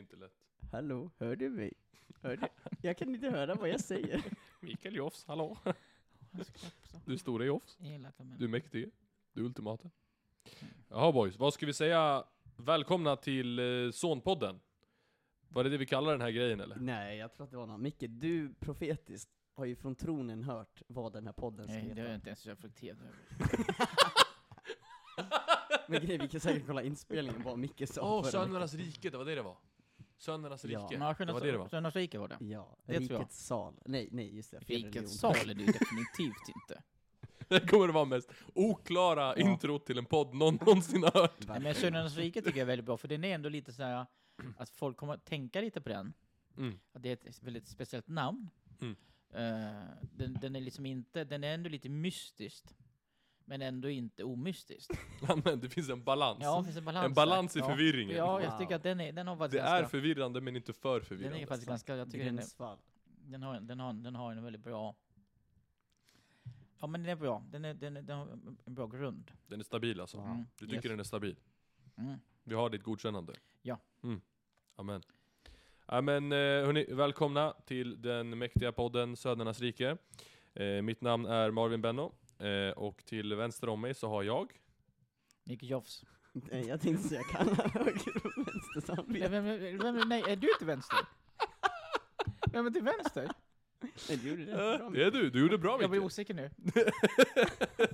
inte lätt. Hallå, hör du mig? Hör du? Jag kan inte höra vad jag säger. Mikael Jofs, hallå. Du stora Jofs. Elaka människor. Du är mäktig. Du är ultimata. Jaha boys, vad ska vi säga? Välkomna till eh, Sonpodden. Var det det vi kallar den här grejen eller? Nej, jag tror att det var något. Micke, du profetiskt har ju från tronen hört vad den här podden ska Nej, det har jag heta. inte ens reflekterat över. Men grejen, vi kan säkert kolla inspelningen vad Micke sa Åh, förra Söndernas rike, det var det det var. Söndernas rike. Ja, det var det det var. Söndags rike var det. Ja, Det tror jag. Rikets sal. Nej, nej, just det. fel. Rikets sal är det ju definitivt inte. Det kommer att vara mest oklara Ja. intro till en podd någon någonsin har hört. Nej, men Söndagens rike tycker jag är väldigt bra, för den är ändå lite så här att folk kommer att tänka lite på den. Mm. Att det är ett väldigt speciellt namn. Mm. Eh, den, den är liksom inte, den är ändå lite mystiskt. Men ändå inte omystiskt. Ja, men det finns en balans. Ja, det finns en balans en balans där. i förvirringen. Ja, jag tycker att den, är, den har faktiskt Det är ganska, förvirrande men inte för den förvirrande. är faktiskt ganska, jag tycker den, är, den, har, den, har, den har en väldigt bra Ja men den är bra, den, är, den, är, den har en bra grund. Den är stabil alltså. Mm. Du tycker Yes. den är stabil? Mm. Vi har ditt godkännande? Ja. Mm. Amen. Ja, men, eh, hörni, välkomna till den mäktiga podden Södernas rike. Eh, mitt namn är Marvin Benno, eh, och till vänster om mig så har jag Micke Jofs. Nej, jag tänkte säga kallar höger och vänster Nej, samvete. vem, vem, vem, nej, är du till vänster? Vem är till vänster? Nej, du gjorde det bra. Eh, Det är du, du gjorde bra Jag blir Micke! osäker nu.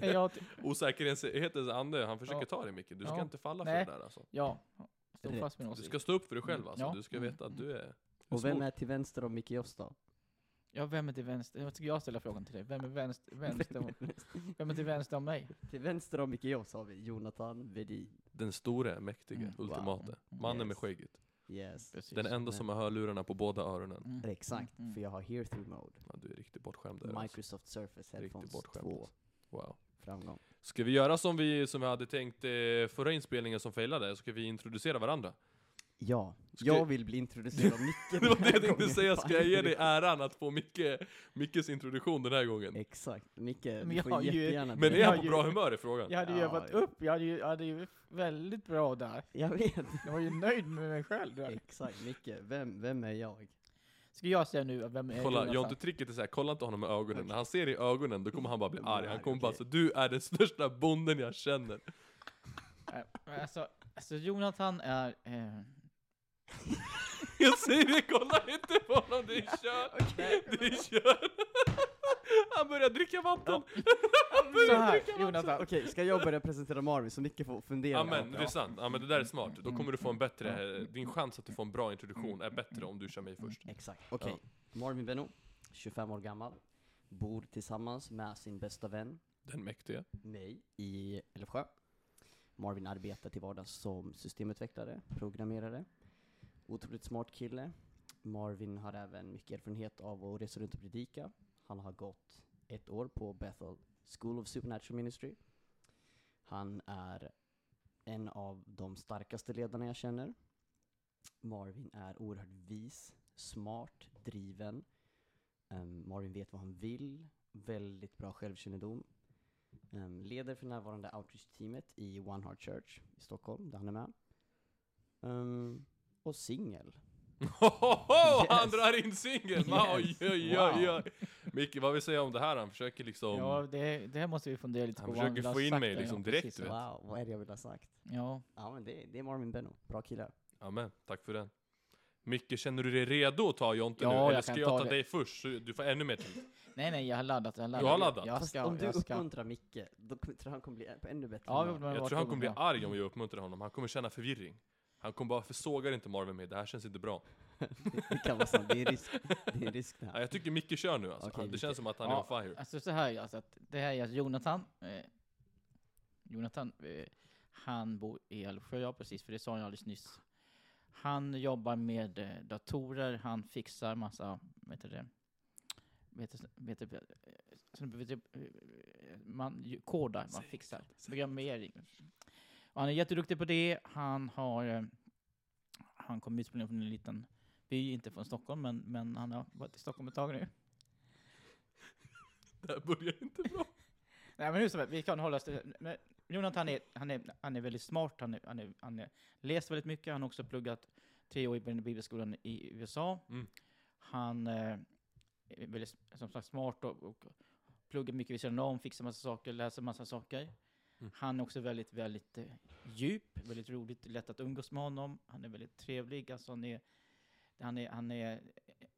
Jag Osäkerhetens ande, han försöker Ja. ta dig Micke. Du ska Ja. inte falla Nej. för det där alltså. ja, stå fast med Du ska stå upp för dig själv alltså. Ja. Du ska veta att du är... Och vem är till vänster om Micke Joss då? Ja, vem är till vänster? Jag tycker jag ställa frågan till dig. Vem är vänster, vänster om, vem är till vänster om mig? Till vänster om Micke Joss har vi Jonathan Vedin. Den store, mäktige, Mm. ultimate. Wow. Mannen med Yes. skägget. Yes. Precis. Den enda som har hörlurarna på båda öronen. Mm. Exakt, Mm. för jag har hear through mode. Ja, du är riktigt bortskämd där alltså. Microsoft Surface Riktigt Headphones bortskämd 2. alltså. Wow. Framgång. Ska vi göra som vi, som vi hade tänkt eh, förra inspelningen som failade? Ska vi introducera varandra? Ja, Ska- jag vill bli introducerad av Micke Det var det jag tänkte säga, ska jag ge dig äran att få Micke, Mickes introduktion den här gången? Exakt, Micke, Men du jag får ju- jättegärna Men är han på bra humör i frågan? Jag hade ju Ja, övat ja. upp, jag hade ju, jag hade ju väldigt bra där. Jag vet, Jag var ju nöjd med mig själv där. exakt Micke, vem, vem är jag? Ska jag säga nu vem är Kolla? Jonte-tricket är såhär, kolla inte honom med ögonen. Okej. När han ser i ögonen, då kommer han bara bli blir arg. han kommer bara okej. så du är den största bonden jag känner. Men Alltså, alltså Jonathan är... Eh, Jag säger det, kolla inte på honom, det är kört! Det är kört! Han börjar dricka vatten! Han så börjar här, dricka vatten! Jonathan. Okej, ska jag börja presentera Marvin så Micke får fundera? Ja men Ja. det är sant, ja men det där är smart. Då kommer du få en bättre, din chans att du får en bra introduktion är bättre om du kör mig först. Exakt, okej. Marvin Benno, 25 år gammal, bor tillsammans med sin bästa vän, Den mäktige. mig, i Älvsjö. Marvin arbetar till vardags som systemutvecklare, programmerare. Otroligt smart kille. Marvin har även mycket erfarenhet av att resa runt och predika. Han har gått ett år på Bethel School of Supernatural Ministry. Han är en av de starkaste ledarna jag känner. Marvin är oerhört vis, smart, driven. Um, Marvin vet vad han vill, väldigt bra självkännedom. Um, leder för närvarande outreach-teamet i One Heart Church i Stockholm, där han är med. Um, och singel. Hohoho! Han Yes. drar in singeln! Oj oj oj oj! Wow. Micke, vad vill säga om det här? Han försöker liksom... Ja, det, det här måste vi fundera lite Han på. vad försöker få in mig liksom direkt, precis. du vet. Wow, vad är det jag vill ha sagt? Ja, Ja men det, det är Marvin Benno, bra kille. Amen, tack för den. Micke, känner du dig redo att ta Jonte Ja, nu? jag Eller ska kan jag ta ta det. dig först? Så du får ännu mer tid. nej nej, jag har laddat. Jag har laddat. Du har laddat? Jag ska, om du jag ska. uppmuntrar Micke, då kommer- tror jag han kommer bli ännu bättre Ja, Jag tror han kommer bli arg om jag uppmuntrar honom. Han kommer känna förvirring. Han kommer bara, försågar inte Marvin med det här känns inte bra. Det kan vara sant, det är risk, det är risk det Ja, jag tycker Micke kör nu alltså. Okej, Han- det Micke. känns som att han Ja. är on fire. Alltså så här alltså att det här är alltså Jonathan. Eh, Jonathan, eh, han bor i Älvsjö, ja precis, för det sa jag alldeles nyss. Han jobbar med eh, datorer, han fixar massa, vet du det, vet du, vet du, eh, så- vet du, eh, man kodar, man fixar, programmering. Och han är jätteduktig på det, han har, eh, han kom ursprungligen från en liten by, inte från Stockholm, men, men han har varit i Stockholm ett tag nu. Det här börjar inte bra. Nej men hur som helst, vi kan hålla oss till men Jonathan är, han är, han är väldigt smart, han, är, han, är, han är läst väldigt mycket, han har också pluggat tre år i Bibelskolan i USA. Mm. Han eh, är väldigt som sagt smart och, och pluggar mycket vid sidan om, fixar massa saker, läser massa saker. Mm. Han är också väldigt, väldigt eh, djup, väldigt roligt, lätt att umgås med honom. Han är väldigt trevlig, alltså han är, han är, han är eh,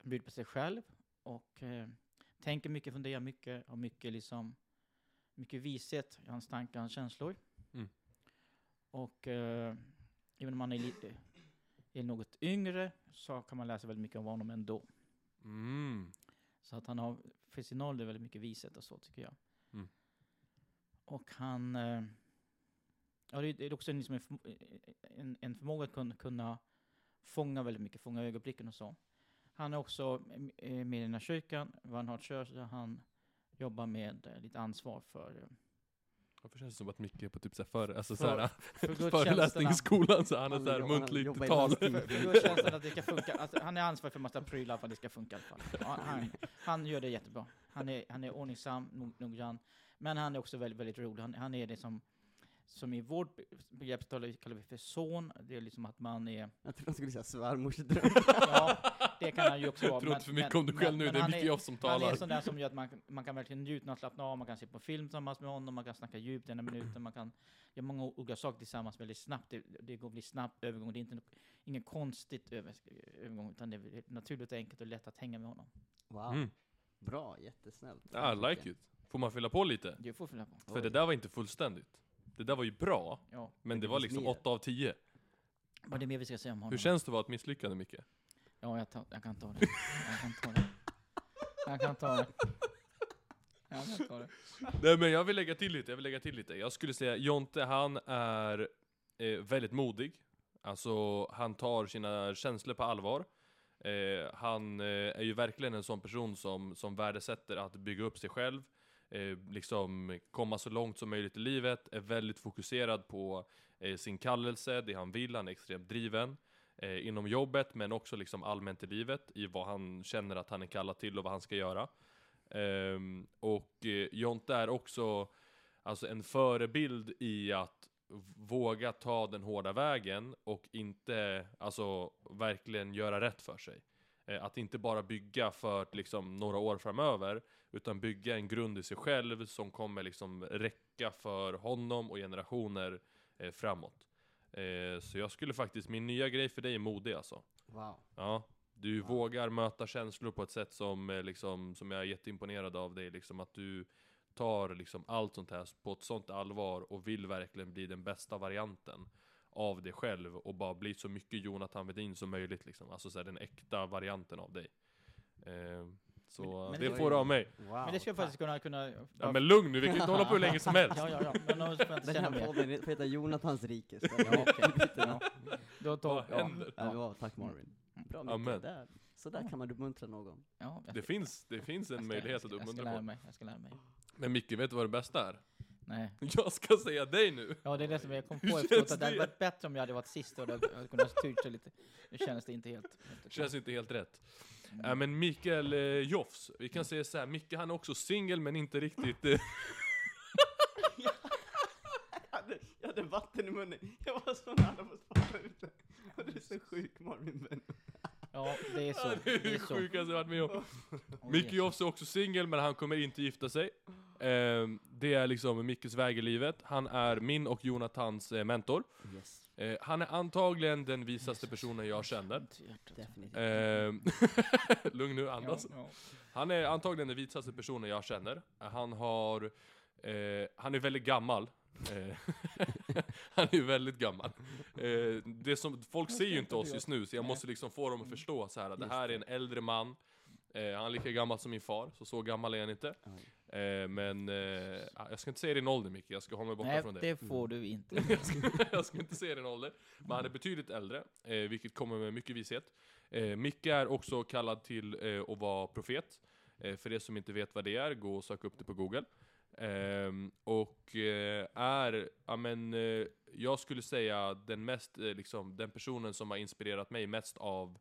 han bjuder på sig själv och eh, tänker mycket, funderar mycket, har mycket liksom, mycket vishet i hans tankar, hans känslor. Mm. Och eh, även om han är lite, är något yngre så kan man läsa väldigt mycket om honom ändå. Mm. Så att han har för sin ålder väldigt mycket vishet och så tycker jag. Och han, eh, ja det är- också en, liksom en, en, en förmåga att kunna, kunna fånga väldigt mycket, fånga ögonblicken och så. Han är också eh, med i den här kyrkan, Vanhart Church, där han jobbar med eh, lite ansvar för, Varför känns det som att Micke är på typ såhär, för, alltså För- såhär, för föreläsning gudstjänsterna. i skolan så han är såhär muntligt tal. För gudstjänsten att det ska funka. Alltså, han är ansvarig för massa prylar för att det ska funka i alla fall. Han, han gör det jättebra. Han är, han är ordningsam, nog- noggrann. Men han är också väldigt, väldigt rolig. Han, han är det som, som i vårt be- begrepp talar kallar vi för son. Det är liksom att man är, Jag trodde han skulle säga svärmorsdröm. ja, det kan han ju också vara. Tror inte för mycket om dig själv nu, det är han mycket jag som Han är talar. sån där som gör att man, man kan verkligen njuta och slappna av, man kan se på film tillsammans med honom, man kan snacka djupt i ena minuten, man kan göra många olika saker tillsammans väldigt snabbt. Det, det går bli snabb övergång, det är inte no- ingen konstigt över, övergång, utan det är naturligt och enkelt och lätt att hänga med honom. Wow. Mm. Bra, jättesnällt. I like it. Får man fylla på lite? Du får fylla på. För det där var inte fullständigt. Det där var ju bra, Ja. men det var liksom mer. 8 av 10. Vad är det mer vi ska säga om honom? Hur känns det att vara ett misslyckande Micke? Ja, jag, tar, jag kan ta det. Jag kan ta det. Jag kan ta det. Jag kan ta det. Nej men jag vill lägga till lite, jag vill lägga till lite. Jag skulle säga Jonte, han är eh, väldigt modig. Alltså, han tar sina känslor på allvar. Eh, han eh, är ju verkligen en sån person som, som värdesätter att bygga upp sig själv. Eh, liksom komma så långt som möjligt i livet, är väldigt fokuserad på eh, sin kallelse, det han vill, han är extremt driven. Eh, inom jobbet, men också liksom allmänt i livet, i vad han känner att han är kallad till och vad han ska göra. Ehm, och eh, Jonte är också alltså en förebild i att våga ta den hårda vägen och inte, alltså verkligen göra rätt för sig. Eh, att inte bara bygga för liksom några år framöver, utan bygga en grund i sig själv som kommer liksom räcka för honom och generationer eh, framåt. Eh, så jag skulle faktiskt, min nya grej för dig är modig alltså. Wow. Ja, du Wow. vågar möta känslor på ett sätt som, eh, liksom, som jag är jätteimponerad av dig, liksom att du tar liksom allt sånt här på ett sånt allvar och vill verkligen bli den bästa varianten av dig själv och bara bli så mycket Jonathan Wedin som möjligt liksom. Alltså så här, den äkta varianten av dig. Eh, så Men- men det det- får du av mig. Wow. Men det ska jag faktiskt kunna... kunna Ja, men lugn nu, vi kan inte hålla på hur länge som helst. ja, ja, ja. Men då får jag inte Den här podden får heta Jonathans rike Ja. Ja. Då tar, Vad ja, händer? Ja, ja, tack Marvin. Bra Amen. Där. Så där kan man uppmuntra någon. ja, jag Det finns, det finns jag en ska- möjlighet jag att Jag ska uppmuntra mig, jag ska lära mig. Men Micke, vet du vad det bästa är? Nej. Jag ska säga dig nu! Ja, det är det som jag kom på efteråt, att det hade varit bättre om jag hade varit sist och hade kunnat styrt sig lite. Nu känns det inte helt... Känns inte helt rätt. Mm. Ja men Mikael eh, Jofs, vi kan säga så här, Micke han är också singel men inte riktigt... Eh, jag, hade, jag hade vatten i munnen. Jag var så nära på att spara ut det. Och Du är så sjuk Marvin Ben. Ja, det är så. Ja, det är det så. sjukaste jag varit med om. Micke Jesus. Jofs är också singel men han kommer inte gifta sig. Ehm, det är liksom Mickes väg i livet. Han är min och Jonathans eh, mentor. Yes, Eh, han är antagligen den visaste personen jag känner. Ehm, lugn nu, andas. Han är antagligen den vitaste personen jag känner. Han har, eh, han är väldigt gammal. Eh, han är väldigt gammal. Eh, det som, folk ser ju inte oss just nu, så jag måste liksom få dem att förstå så här att det här är en äldre man. Eh, han är lika gammal som min far, så så gammal är han inte. Eh, men eh, jag ska inte säga din ålder Micke, jag ska hålla mig borta Nej, från det. det får du inte. jag, ska, jag ska inte säga din ålder, men han är betydligt äldre, eh, vilket kommer med mycket vishet. Eh, Micke är också kallad till eh, att vara profet. Eh, för er som inte vet vad det är, gå och sök upp det på Google. Ehm, och eh, är, ja men, eh, jag skulle säga den mest, eh, liksom, den personen som har inspirerat mig mest av,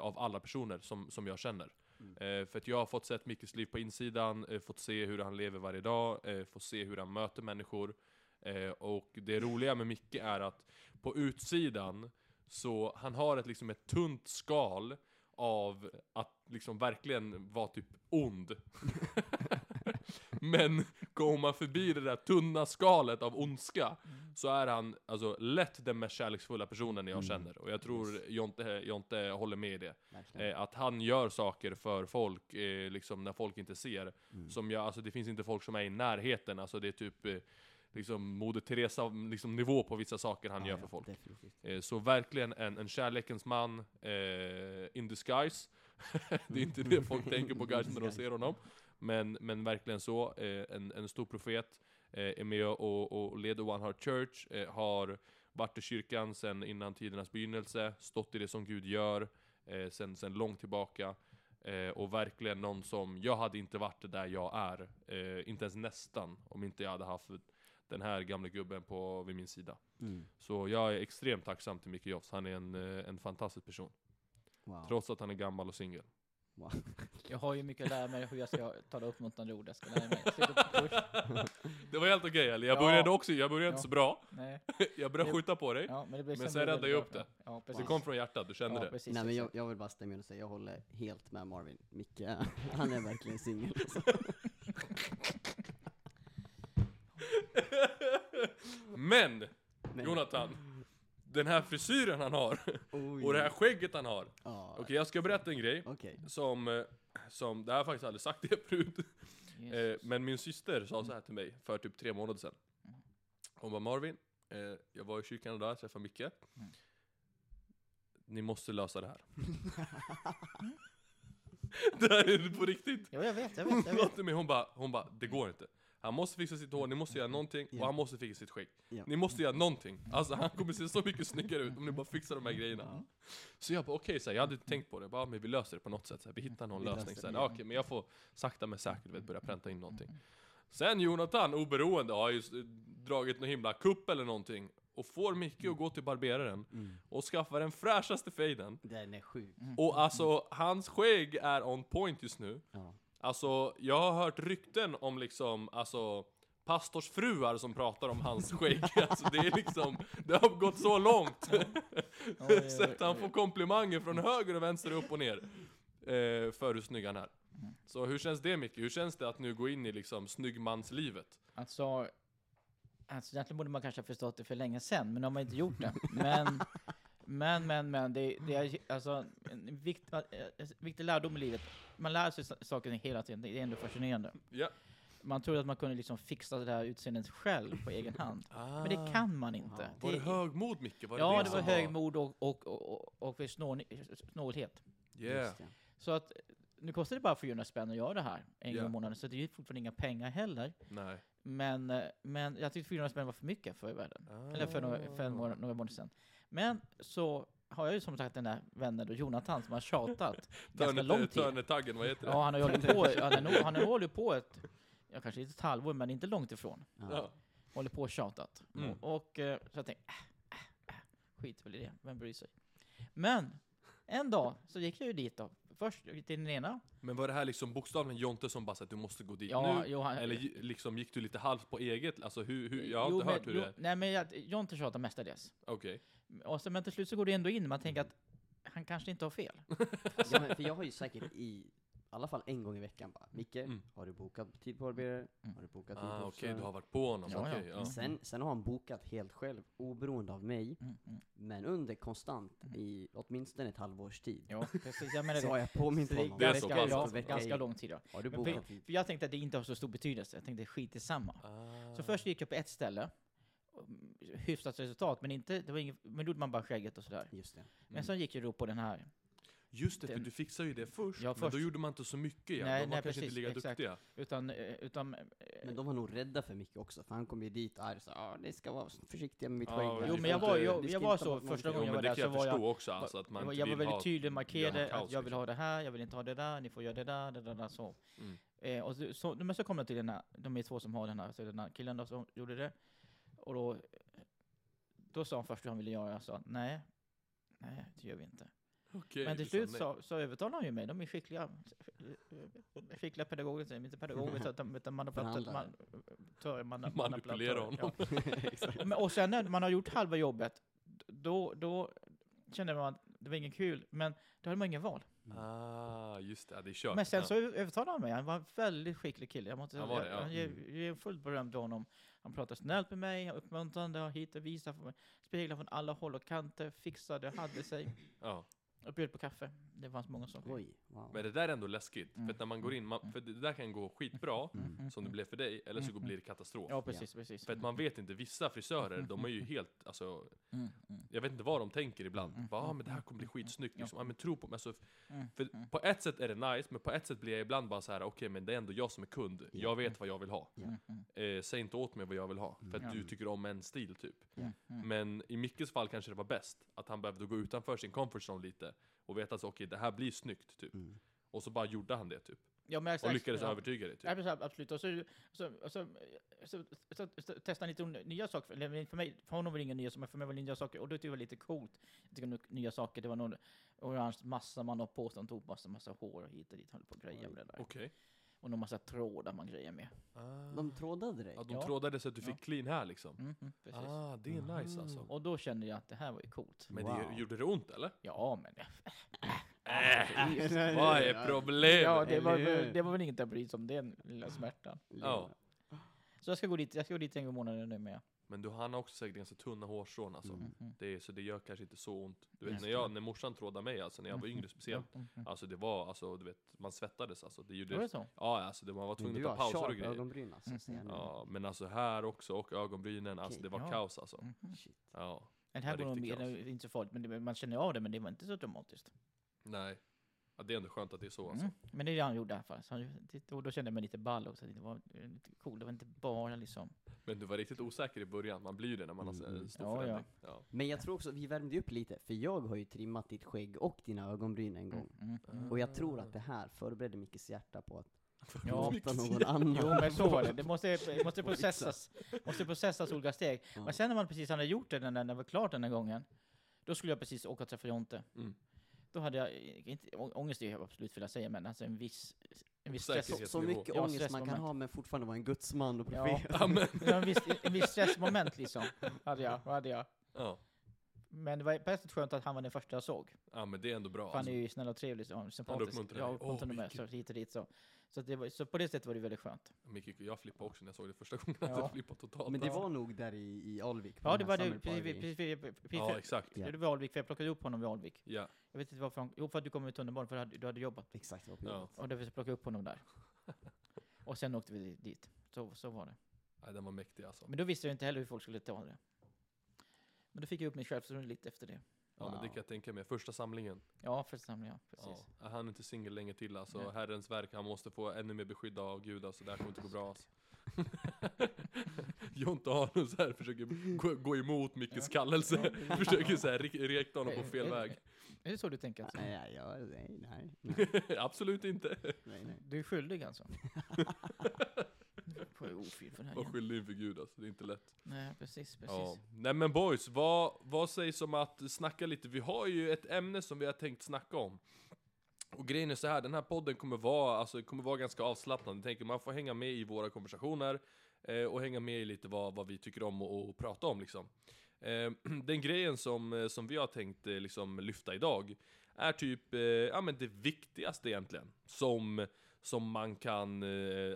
av alla personer som, som jag känner. Mm. Eh, för att jag har fått sett Mickes liv på insidan, eh, fått se hur han lever varje dag, eh, fått se hur han möter människor. Och det roliga med Micke är att på utsidan Så han har ett, liksom ett tunt skal av att liksom verkligen vara typ ond. Men går man förbi det där tunna skalet av ondska så är han alltså lätt den mest kärleksfulla personen jag Mm. känner. Och jag tror Jonte, Jonte håller med i det. Eh, att han gör saker för folk, eh, liksom när folk inte ser. Mm. Som jag, alltså det finns inte folk som är i närheten, alltså det är typ eh, liksom Moder Teresa liksom nivå på vissa saker han Ja, gör ja, för folk. Eh, så verkligen en, en kärlekens man eh, in disguise. det är inte det folk tänker på kanske när de ser honom. Men, men verkligen så, eh, en, en stor profet, eh, är med och, och leder One Heart Church, eh, har varit i kyrkan sedan innan tidernas begynnelse, stått i det som Gud gör, eh, sen, sen långt tillbaka. Eh, och verkligen någon som, jag hade inte varit där jag är, eh, inte ens nästan, om inte jag hade haft den här gamla gubben på, vid min sida. Mm. Så jag är extremt tacksam till Micke Jofs, han är en, en fantastisk person. Wow. Trots att han är gammal och singel. Jag har ju mycket att lära mig hur jag ska tala uppmuntrande ord. Jag ska lära mig. Det var helt okej eller? Jag Ja. började också, jag började inte Ja. så bra. Nej, jag började Det- skjuta på dig. ja, men Men sen räddade jag upp det. Ja, Det kom från hjärtat, du kände ja, det. Precis, Nej men jag, jag vill bara stämma in och säga, jag håller helt med Marvin. Micke, han är verkligen singel. Men! Men- Jonathan! Den här frisyren han har, Oj. och det här skägget han har. Ja, Okej, jag ska berätta en grej. okej. Som, eh, som, det har jag faktiskt aldrig sagt det förut. Eh, men min syster sa så här till mig för typ tre månader sedan. Hon var Marvin, eh, jag var i kyrkan idag, träffade Micke. Ni måste lösa det här. det här är på riktigt. Ja, jag vet, jag vet, jag vet. hon bara, hon bara, det går inte. Han måste fixa sitt hår, ni måste göra någonting, och han måste fixa sitt skägg. Ni måste göra någonting. Alltså han kommer se så mycket snyggare ut om ni bara fixar de här grejerna. Så jag bara okej, så här, jag hade tänkt på det, bara, men vi löser det på något sätt, så här, vi hittar någon Vi lösning. Så här, ja. Okej, men jag får sakta men säkert vet, börja pränta in någonting. Sen Jonathan, oberoende, har ju dragit någon himla kupp eller någonting. Och får Micke att gå till barberaren Mm. och skaffa den fräschaste fejden. Den är sjuk. Och alltså, hans skägg är on point just nu. Ja. Alltså, jag har hört rykten om liksom, alltså pastorsfruar som pratar om hans skägg. Alltså det är liksom, det har gått så långt. Så att han får komplimanger från höger och vänster, upp och ner. Eh, för hur snygg han är. Så hur känns det Micke? Hur känns det att nu gå in i liksom snyggmanslivet? Alltså, alltså, egentligen borde man kanske ha förstått det för länge sedan, men de har inte gjort det. Men, men, men, men, det, det är alltså en vikt, en viktig lärdom i livet. Man lär sig sa- saker hela tiden, det är ändå fascinerande. Ja. Man trodde att man kunde liksom fixa det där utseendet själv på egen hand. Men Ah. det kan man inte. Var det högmod Micke? Var det ja, det det var högmod och, och, och, och, och för snål, snålhet. Yeah. Så att nu kostar det bara 400 spänn att göra det här en Ja. gång i månaden, så det är ju fortfarande inga pengar heller. Nej. Men, eh, men jag tyckte 400 spänn var för mycket förr i världen. Eller för, några, för Ah. några månader sedan. Men så har jag ju som sagt den där vännen då, Jonathan, som har tjatat ganska lång tid. Törnetaggen, vad heter det? Ja, han har ju hållit på, han har nog, han har hållit på ett, ja kanske inte ett halvår, men inte långt ifrån. Ja. Hållit på och tjatat. Mm. Och, och eh, så jag tänkte, äh, äh, äh, skit väl i det, vem bryr sig? Men, en dag så gick jag ju dit då. Först till den ena. Men var det här liksom bokstavligen Jonte som bara sa att du måste gå dit Ja, nu? jo, han, Eller gi- liksom gick du lite halvt på eget? Alltså hur, hur jag har jo, inte men, hört hur jo, det är. Nej men jag, Jonte tjatar mestadels. Okej. Och så, men till slut så går det ändå in, man tänker att han kanske inte har fel. Ja, men, för jag har ju säkert i alla fall en gång i veckan bara, Micke, Mm. har du bokat tid på barberare? Mm. Har du bokat tid Ah, på okej, frisör? du har varit på honom. Ja, ja. okej, ja. Sen, sen har han bokat helt själv, oberoende av mig, Mm, mm. men under konstant i åtminstone ett halvårs tid. Ja, precis. Jag menar Så har jag påmint honom. Det är ganska, så pass, ja, ganska i- lång tid. Ja. Har du bokat för, tid? för jag tänkte att det inte har så stor betydelse. Jag tänkte skit i samma. Ah. Så först gick jag på ett ställe, mm, hyfsat resultat, men inte, det var inget, men då gjorde man bara skägget och sådär. Just det. Men Mm. sen gick jag då på den här. Just det, för Den- du fixade ju det först, Ja, men då först. gjorde man inte så mycket igen. Nej, De var nej, kanske precis, inte lika exakt. duktiga. Utan, eh, utan eh, Men de var nog rädda för mycket också, för han kom ju dit och är så ja ni ska vara försiktiga med mitt Ja, skägg. här. Jo, men jag var, jag, jag var så första någonting." gången Jo, jag men var där så jag var jag, också, alltså att man jag, jag var väldigt tydlig, markerade att jag vill liksom. ha det här, jag vill inte ha det där, ni får göra det där, det där, där så. Mm. Eh, och så, så, men så kom jag till den här, de är två som har den här, så den här killen då som gjorde det. Och då, då sa han först hur han ville göra, jag sa nej, nej det gör vi inte. Okej, men till slut så, så övertalade han ju mig, de är skickliga, skickliga pedagoger, inte pedagoger utan, utan manipulatörer. Man, tör- man, Manipulera manipulatörer, honom. Ja. Men, och sen när man har gjort halva jobbet, då, då, kände man att det var inget kul, men då hade man ingen val. Ah, just det, ja, det är kört. Men sen så övertalade han mig, han var en väldigt skicklig kille. Jag måste var det, ja. jag, jag, jag är fullt berömd av honom. Han pratade snällt med mig, uppmuntrande, och hit och visa, för mig. speglar från alla håll och kanter, fixade, hade sig. ja. Och bjöd på kaffe. Det fanns många saker. Oj, wow. Men det där är ändå läskigt, Mm. för att när man går in, man, för det där kan gå skitbra, Mm, som det mm. blev för dig, eller så Mm, blir det katastrof. Ja, precis, precis. För att man vet inte, vissa frisörer, de är ju helt, alltså, Mm, mm, jag vet inte vad de tänker ibland. Mm, Bara, ah, mm, men det här mm, kommer bli mm, skitsnyggt liksom. Ja men tro på mig. Alltså, mm, för mm, på ett sätt är det nice, men på ett sätt blir jag ibland bara så här: okej men det är ändå jag som är kund. Ja. Jag vet vad jag vill ha. Mm, mm, Eh, säg inte åt mig vad jag vill ha, för att du tycker om en stil typ. mm, mm. Men i Mickes fall kanske det var bäst, att han behövde gå utanför sin comfort zone lite. Och veta att okej, det här blir snyggt typ. Mm. Och så bara gjorde han det typ. Ja, men Och lyckades ja. övertyga dig typ. Ja, absolut. Och så, så, så, så, så, testade han lite nya saker. Eller för, mig, för honom var det inga nya saker, men för mig var det nya saker. Och det tyckte jag var lite coolt. Jag nog nya saker. Det var någon orange massa man har på sig. Han tog massa, massa hår och hit och dit. Höll på och grejer med det där. Okej. Och någon massa trådar man grejer med. Ah. De trådade dig? Ja, de Ja. trådade så att du Ja. fick clean här liksom. Mm, mm, precis. Ah, det är nice alltså. Och då kände jag att det här var ju coolt. Men Wow. det, gjorde det ont eller? Ja, men... Äh, vad är problemet? Ja, det var, eller hur? väl- det var väl inget att bry sig om den lilla smärtan. Ja. Så jag ska gå dit, jag ska gå dit en gång i månaden nu med. Men du, han har också säkert ganska tunna hårstrån alltså. Mm. Mm. Det är, så det gör kanske inte så ont. Du vet när, jag, när morsan trådade mig, alltså när jag var yngre speciellt. Mm. Mm. Alltså det var, alltså du vet, man svettades alltså. Det Var gjorde, det så? ja alltså det, man var Men tvungen att ta pauser och grejer. ögonbryn alltså, Mm. Ja, men alltså här också, och ögonbrynen, alltså det var Ja. kaos alltså. Mm. Shit. Ja, Det här nog mer, kaos. det är inte så farligt, men det, man känner av det, men det var inte så dramatiskt. nej. Ja, det är ändå skönt att det är så alltså. Mm. Men det är det han gjorde i alla fall. Så han, och då kände jag mig lite ball också. Det var lite cool. Det var inte bara liksom... Men du var riktigt osäker i början, man blir ju det när man har Mm. stor Ja, ja. förändring. Ja. Men jag tror också, vi värmde upp lite, för jag har ju trimmat ditt skägg och dina ögonbryn en gång. Mm. Mm. Och jag tror att det här förberedde Mickes hjärta på att Ja. någon annan. Jo, men så var det. Det måste, det måste processas. måste processas olika steg. Ja. Men sen när man precis hade gjort det, när när det var klart den här gången, då skulle jag precis åka och träffa Jonte. Mm. Då hade jag, inte, ångest är jag absolut fel att säga, men alltså en viss, en viss stress. Så, så mycket Ja, ångest man kan ha men fortfarande vara en gudsman och Ja. profet. Ja, var en viss, en viss stressmoment liksom, hade jag. Hade jag. ja. Men det var på ett sätt skönt att han var den första jag såg. ja, men det är ändå bra. För han Alltså. är ju snäll och trevlig, så, sympatisk. uppmuntrar ja, dig. uppmuntrar Åh, mig, så hit och dit så. Så, att det var, så på det sättet var det väldigt skönt. Micke, jag flippade också när jag såg det första gången. Ja. Jag flippade totalt. Men det var nog där i, i Alvik. Ja, det var det. Precis, Ja, exakt. Det var Alvik, för jag plockade upp honom vid Alvik. Ja. Jag vet inte varför han, Jo, för att du kom med tunnelbanan, för du hade, du hade jobbat. Exakt, det var på Ja. Och därför plockade jag upp honom där. Och sen åkte vi dit. Så, så var det. Nej, den var mäktig alltså. Men då visste jag inte heller hur folk skulle ta det. Men då fick jag upp mitt självförtroende lite efter det. Ja, men det Wow. kan jag tänka mig. Första samlingen. Ja, för samling, ja. Precis. Ja. Är han inte singel länge till alltså. Nej. Herrens verk, han måste få ännu mer beskydd av Gud alltså. Det här kommer inte gå bra alltså. Jonte Arnus här försöker gå, gå emot Mickes kallelse. försöker så här re- rikta honom på fel Är- väg. Är det så du tänker? Alltså? Nej, nej, ja, nej, nej, nej, Absolut inte. nej, nej. Du är skyldig alltså? Du är ofin för det här Var skyldig inför Gud alltså. Det är inte lätt. Nej, precis, precis. Ja. Nej men boys, vad, vad sägs om att snacka lite? Vi har ju ett ämne som vi har tänkt snacka om. Och grejen är så här, den här podden kommer vara, alltså, kommer vara ganska avslappnad. Jag tänker man får hänga med i våra konversationer eh, och hänga med i lite vad, vad vi tycker om och, och prata om liksom. Eh, den grejen som, eh, som vi har tänkt eh, liksom, lyfta idag är typ, eh, ja men det viktigaste egentligen. Som, som man kan, eh,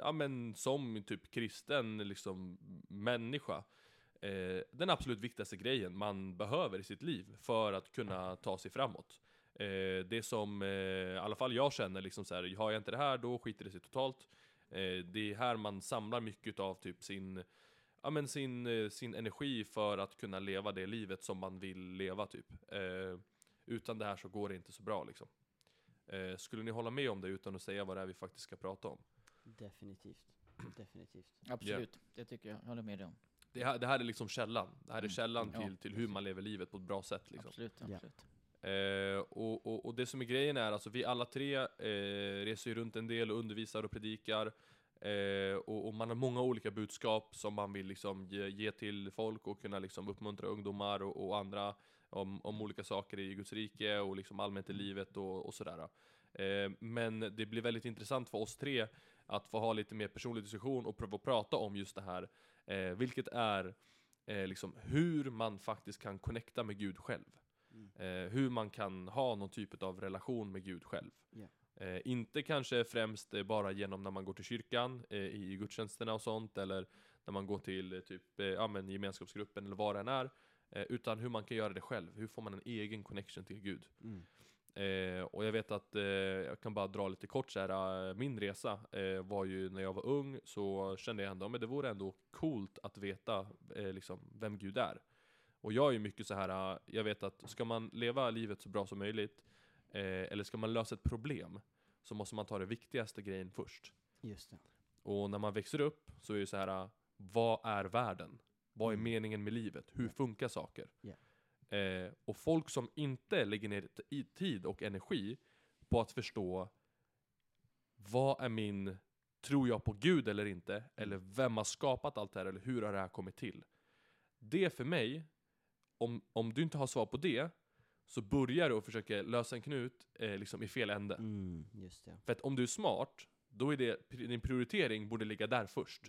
ja men som typ kristen liksom människa eh, den absolut viktigaste grejen man behöver i sitt liv för att kunna ta sig framåt. Eh, det som eh, i alla fall jag känner, liksom så här, har jag inte det här då skiter det sig totalt. Eh, det är här man samlar mycket av typ sin, ja, men sin, eh, sin energi för att kunna leva det livet som man vill leva typ. Eh, utan det här så går det inte så bra liksom. Eh, skulle ni hålla med om det utan att säga vad det är vi faktiskt ska prata om? Definitivt. Definitivt. Absolut, det tycker jag. Jag håller med dig om. Det här, det här är liksom källan. Det här är Mm. källan Ja, till, till hur man lever livet på ett bra sätt liksom. Absolut, absolut. Eh, och, och, och det som är grejen är, alltså vi alla tre eh, reser ju runt en del och undervisar och predikar. Eh, och, och man har många olika budskap som man vill liksom ge, ge till folk och kunna liksom uppmuntra ungdomar och, och andra om, om olika saker i Guds rike och liksom allmänt i livet och, och sådär. Eh, men det blir väldigt intressant för oss tre att få ha lite mer personlig diskussion och pröva att prata om just det här. Eh, vilket är eh, liksom hur man faktiskt kan connecta med Gud själv. Mm. Eh, hur man kan ha någon typ av relation med Gud själv. Ja. Eh, inte kanske främst eh, bara genom när man går till kyrkan, eh, i gudstjänsterna och sånt, eller när man går till eh, typ, eh, ja, men gemenskapsgruppen eller vad det än är. Eh, utan hur man kan göra det själv. Hur får man en egen connection till Gud? Mm. Eh, och jag vet att, eh, jag kan bara dra lite kort så här, eh, min resa eh, var ju när jag var ung, så kände jag ändå, men det vore ändå coolt att veta eh, liksom, vem Gud är. Och jag är ju mycket så här, jag vet att ska man leva livet så bra som möjligt, eller ska man lösa ett problem, så måste man ta det viktigaste grejen först. Just det. Och när man växer upp så är det så här, vad är världen? Vad är Mm. meningen med livet? Hur funkar saker? Ja. Eh, och folk som inte lägger ner tid och energi på att förstå vad är min, tror jag på Gud eller inte? Eller vem har skapat allt det här? Eller hur har det här kommit till? Det för mig, om, om du inte har svar på det, så börjar du och försöker lösa en knut eh, liksom i fel ände. Mm. För att om du är smart, då är det, din prioritering borde ligga där först.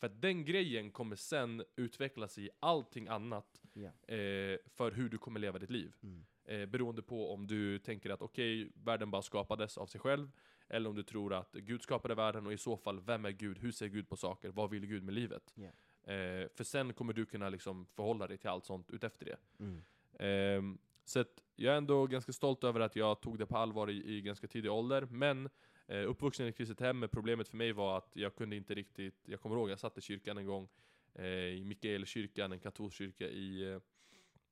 För att den grejen kommer sen utvecklas i allting annat Ja. eh, för hur du kommer leva ditt liv. Mm. Eh, beroende på om du tänker att okej, världen bara skapades av sig själv, eller om du tror att Gud skapade världen, och i så fall, vem är Gud? Hur ser Gud på saker? Vad vill Gud med livet? Ja. Eh, för sen kommer du kunna liksom förhålla dig till allt sånt utefter det. Mm. Ehm, så att jag är ändå ganska stolt över att jag tog det på allvar i, i ganska tidig ålder, men eh, uppvuxen i ett kristet hem, men problemet för mig var att jag kunde inte riktigt, jag kommer ihåg jag satt i kyrkan en gång, eh, i Mikaelkyrkan, en katolsk kyrka i, eh,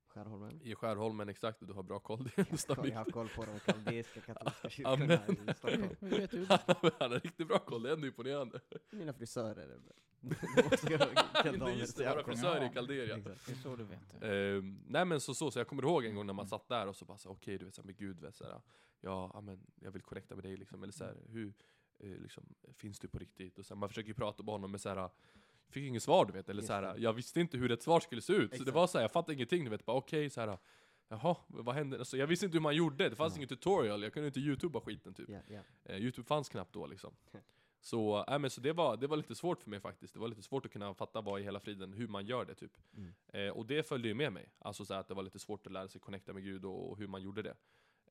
Skärholmen. i Skärholmen, exakt, du har bra koll, det är Jag har, har koll på de kaldeiska katolska kyrkorna i Stockholm. Han har, han har riktigt bra koll, det är ändå imponerande. Mina frisörer. Ha Just det, våra frisörer i Calderia. Exakt. Det är så du vet. Ehm, nej men så, så, så jag kommer ihåg en gång när man satt där och så bara så, okej du vet såhär med gud vet såhär, ja ja, men jag vill connecta med dig liksom, eller såhär, hur, eh, liksom, finns du på riktigt? Och så här, man försöker ju prata med honom men såhär, fick inget svar du vet, eller Just såhär, det. jag visste inte hur ett svar skulle se ut, så det Exakt. var såhär, jag fattade ingenting du vet, bara okej såhär, jaha, vad hände? Alltså, jag visste inte hur man gjorde, det fanns Ja. ingen tutorial, jag kunde inte youtuba skiten typ. Ja, ja. Eh, Youtube fanns knappt då liksom. Så, äh, men så det, var, det var lite svårt för mig faktiskt. Det var lite svårt att kunna fatta vad i hela friden, hur man gör det typ. Mm. Eh, och det följde ju med mig. Alltså så här att det var lite svårt att lära sig connecta med Gud och, och hur man gjorde det.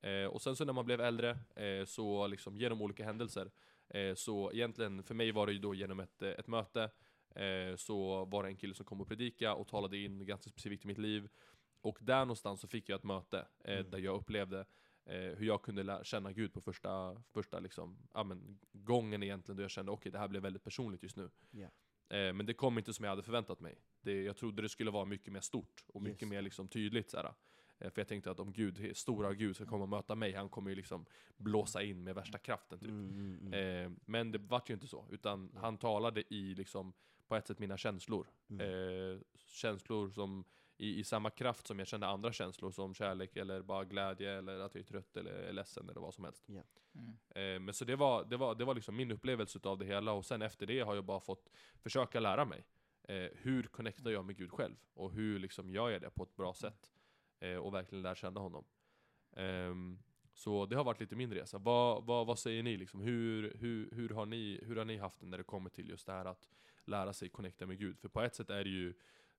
Eh, och sen så när man blev äldre, eh, så liksom genom olika händelser, eh, så egentligen för mig var det ju då genom ett, eh, ett möte, eh, så var det en kille som kom och predika och talade in ganska specifikt i mitt liv. Och där någonstans så fick jag ett möte eh, Mm. där jag upplevde hur jag kunde lära, känna Gud på första, första liksom, ja, men, gången egentligen då jag kände okej det här blev väldigt personligt just nu. Eh, men det kom inte som jag hade förväntat mig. Det, jag trodde det skulle vara mycket mer stort och mycket Just mer liksom, tydligt. Såhär. Eh, för jag tänkte att om Gud, stora Gud ska komma och möta mig, han kommer ju liksom blåsa in med värsta kraften typ. Mm, mm, mm. Eh, men det vart ju inte så, utan han talade i liksom, på ett sätt mina känslor. Mm. Eh, känslor som i, i samma kraft som jag kände andra känslor som kärlek eller bara glädje eller att jag är trött eller är ledsen eller vad som helst. Mm. Eh, men så det var, det, var, det var liksom min upplevelse av det hela och sen efter det har jag bara fått försöka lära mig. Eh, hur connectar jag med Gud själv? Och hur liksom gör jag det på ett bra sätt? Eh, och verkligen lära känna honom. Ehm, så det har varit lite min resa. Vad, vad, vad säger ni? Liksom? Hur, hur, hur, har ni, hur har ni haft det när det kommer till just det här att lära sig connecta med Gud? För på ett sätt är det ju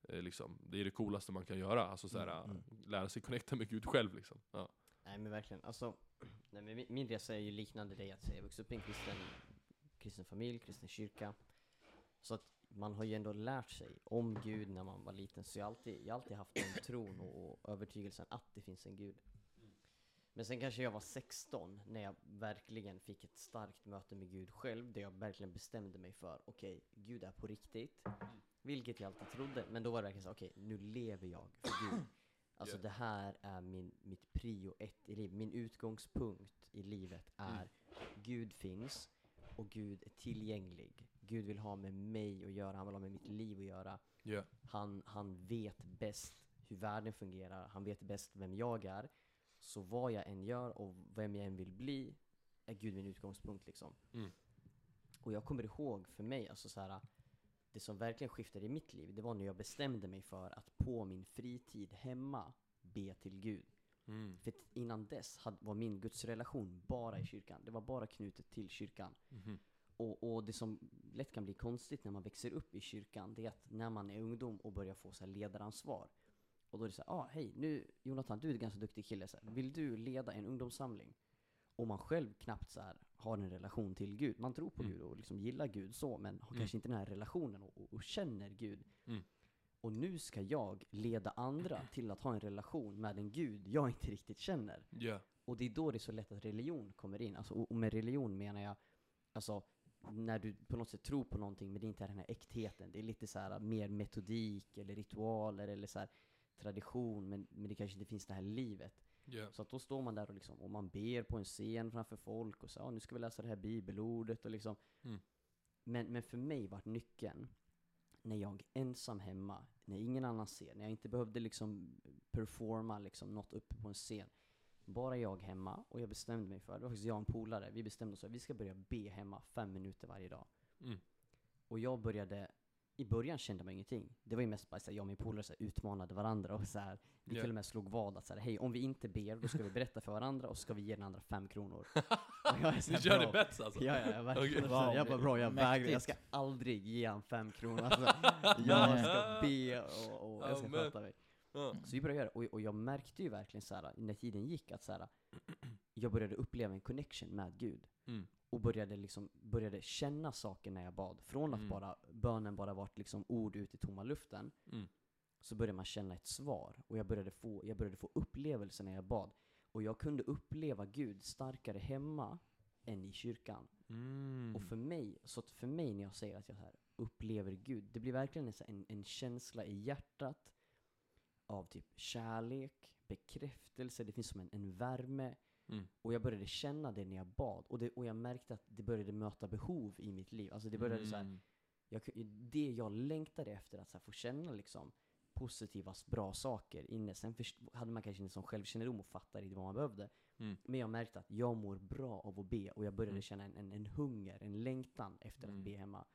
eh, liksom, det är det coolaste man kan göra. Alltså så här, Mm, mm. lära sig connecta med Gud själv. Liksom. Ja. Nej men verkligen, alltså, nej, men min, min resa är ju liknande dig, att jag vuxit upp i en kristen, kristen familj, kristen kyrka. Så att man har ju ändå lärt sig om Gud när man var liten, så jag har alltid, jag har alltid haft den tron och, och övertygelsen att det finns en Gud. Men sen kanske jag var 16 när jag verkligen fick ett starkt möte med Gud själv, där jag verkligen bestämde mig för, okej, Gud är på riktigt. Vilket jag alltid trodde, men då var det verkligen så, okej, nu lever jag för Gud. Alltså Ja. det här är min, mitt prio ett i livet. Min utgångspunkt i livet är Gud finns och Gud är tillgänglig. Gud vill ha med mig att göra, han vill ha med mitt liv att göra. Ja. Han, han vet bäst hur världen fungerar, han vet bäst vem jag är. Så vad jag än gör och vem jag än vill bli är Gud min utgångspunkt liksom. Mm. Och jag kommer ihåg för mig, alltså så här, det som verkligen skiftade i mitt liv, det var när jag bestämde mig för att på min fritid hemma be till Gud. Mm. För innan dess hade, var min gudsrelation bara i kyrkan. Det var bara knutet till kyrkan. Mhm. Och, och det som lätt kan bli konstigt när man växer upp i kyrkan, det är att när man är ungdom och börjar få så ledaransvar, Och då är det så här, ah, hej, nu Jonathan, du är en ganska duktig kille, så här, vill du leda en ungdomssamling? Och man själv knappt så här, har en relation till Gud. Man tror på Mm. Gud och liksom gillar Gud så, men har Mm. kanske inte den här relationen och, och, och känner Gud. Mm. Och nu ska jag leda andra till att ha en relation med en Gud jag inte riktigt känner. Ja. Och det är då det är så lätt att religion kommer in. Alltså, och och med religion menar jag, alltså, när du på något sätt tror på någonting men det inte är den här äktheten. Det är lite så här mer metodik eller ritualer eller så här tradition, men, men det kanske inte finns det här livet. Ja. Så att då står man där och, liksom, och man ber på en scen framför folk och så, ah, nu ska vi läsa det här bibelordet och liksom. Mm. Men, men för mig var nyckeln, när jag ensam hemma, när ingen annan ser, när jag inte behövde liksom performa liksom något uppe på en scen. Bara jag hemma, och jag bestämde mig för, det var faktiskt jag och en polare, vi bestämde oss för att vi ska börja be hemma fem minuter varje dag. Mm. Och jag började, i början kände man ingenting. Det var ju mest bara så här, jag och min polare så här, utmanade varandra och så här, vi Ja. till och med slog vad att så här, hej om vi inte ber, då ska vi berätta för varandra och så ska vi ge den andra fem kronor. Och jag är så Ni här, körde bra. bets alltså? Ja, ja, verkligen. Här, Wow, jag bara bra, jag vägrar, jag ska aldrig ge han fem kronor. Alltså, jag ska be och, och jag ska Amen. sköta mig. Ja. Så vi började göra och, och jag märkte ju verkligen så här, när tiden gick att så här, jag började uppleva en connection med Gud. Mm. Och började liksom, började känna saker när jag bad. Från att Mm. bara, bönen bara varit liksom ord ut i tomma luften, Mm. så började man känna ett svar. Och jag började få, jag började få upplevelser när jag bad. Och jag kunde uppleva Gud starkare hemma än i kyrkan. Mm. Och för mig, så för mig när jag säger att jag här upplever Gud, det blir verkligen en, en känsla i hjärtat av typ kärlek, bekräftelse, det finns som en, en värme. Mm. Och jag började känna det när jag bad. Och, det, och jag märkte att det började möta behov i mitt liv. Alltså det började så här, Mm. jag, det jag längtade efter, att så här, få känna liksom positiva, bra saker inne. Sen först, hade man kanske inte sån självkännedom och fattade inte vad man behövde. Mm. Men jag märkte att jag mår bra av att be och jag började Mm. känna en, en, en hunger, en längtan efter Mm. att be hemma.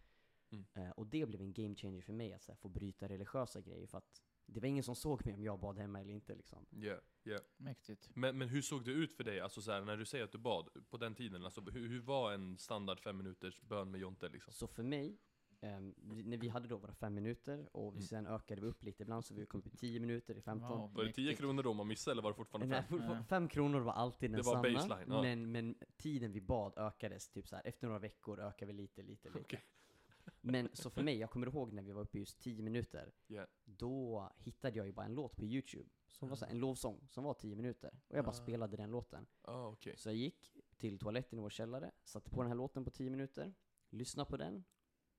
Mm. Eh, och det blev en game changer för mig, att här, få bryta religiösa grejer. För att det var ingen som såg mig om jag bad hemma eller inte liksom. Ja, ja. Mäktigt. Men, men hur såg det ut för dig, alltså så här, när du säger att du bad, på den tiden, alltså hur, hur var en standard fem minuters bön med Jonte liksom? Så för mig, ehm, vi, när vi hade då våra fem minuter och Mm. sen ökade vi upp lite ibland så vi kom upp i 10 minuter, i 15. Wow, Var det 10 mäktigt. kronor då man missade eller var det fortfarande Nej, fem? for- Ja. fem kronor var alltid den Det var samma, baseline, ja. men, men tiden vi bad ökades, typ så här, efter några veckor ökade vi lite, lite, lite. Okej. Men så för mig, jag kommer ihåg när vi var uppe just 10 minuter, Ja. då hittade jag ju bara en låt på Youtube, som var så här, en lovsång, som var 10 minuter. Och jag bara Ah. spelade den låten. Ah, okej. Så jag gick till toaletten i vår källare, satte på den här låten på 10 minuter, lyssnade på den,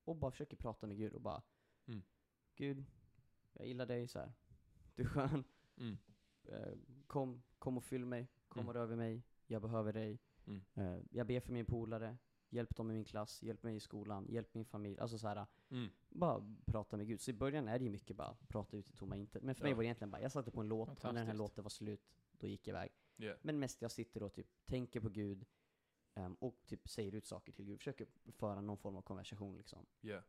och bara försöker prata med Gud och bara Mm. Gud, jag gillar dig så här. Du är skön. Mm. Eh, kom, kom och fyll mig. Kom Mm. och rör vid mig. Jag behöver dig. Eh, jag ber för min polare. Hjälp dem i min klass. Hjälp mig i skolan. Hjälp min familj. Alltså så här, Mm. bara prata med Gud. Så i början är det ju mycket bara prata ut i tomma intet. Men för mig Ja. var det egentligen bara, jag satte på en låt, och när den här låten var slut, då gick jag iväg. Ja. Men mest jag sitter och typ tänker på Gud, ehm, och typ säger ut saker till Gud. Försöker föra någon form av konversation liksom. Ja.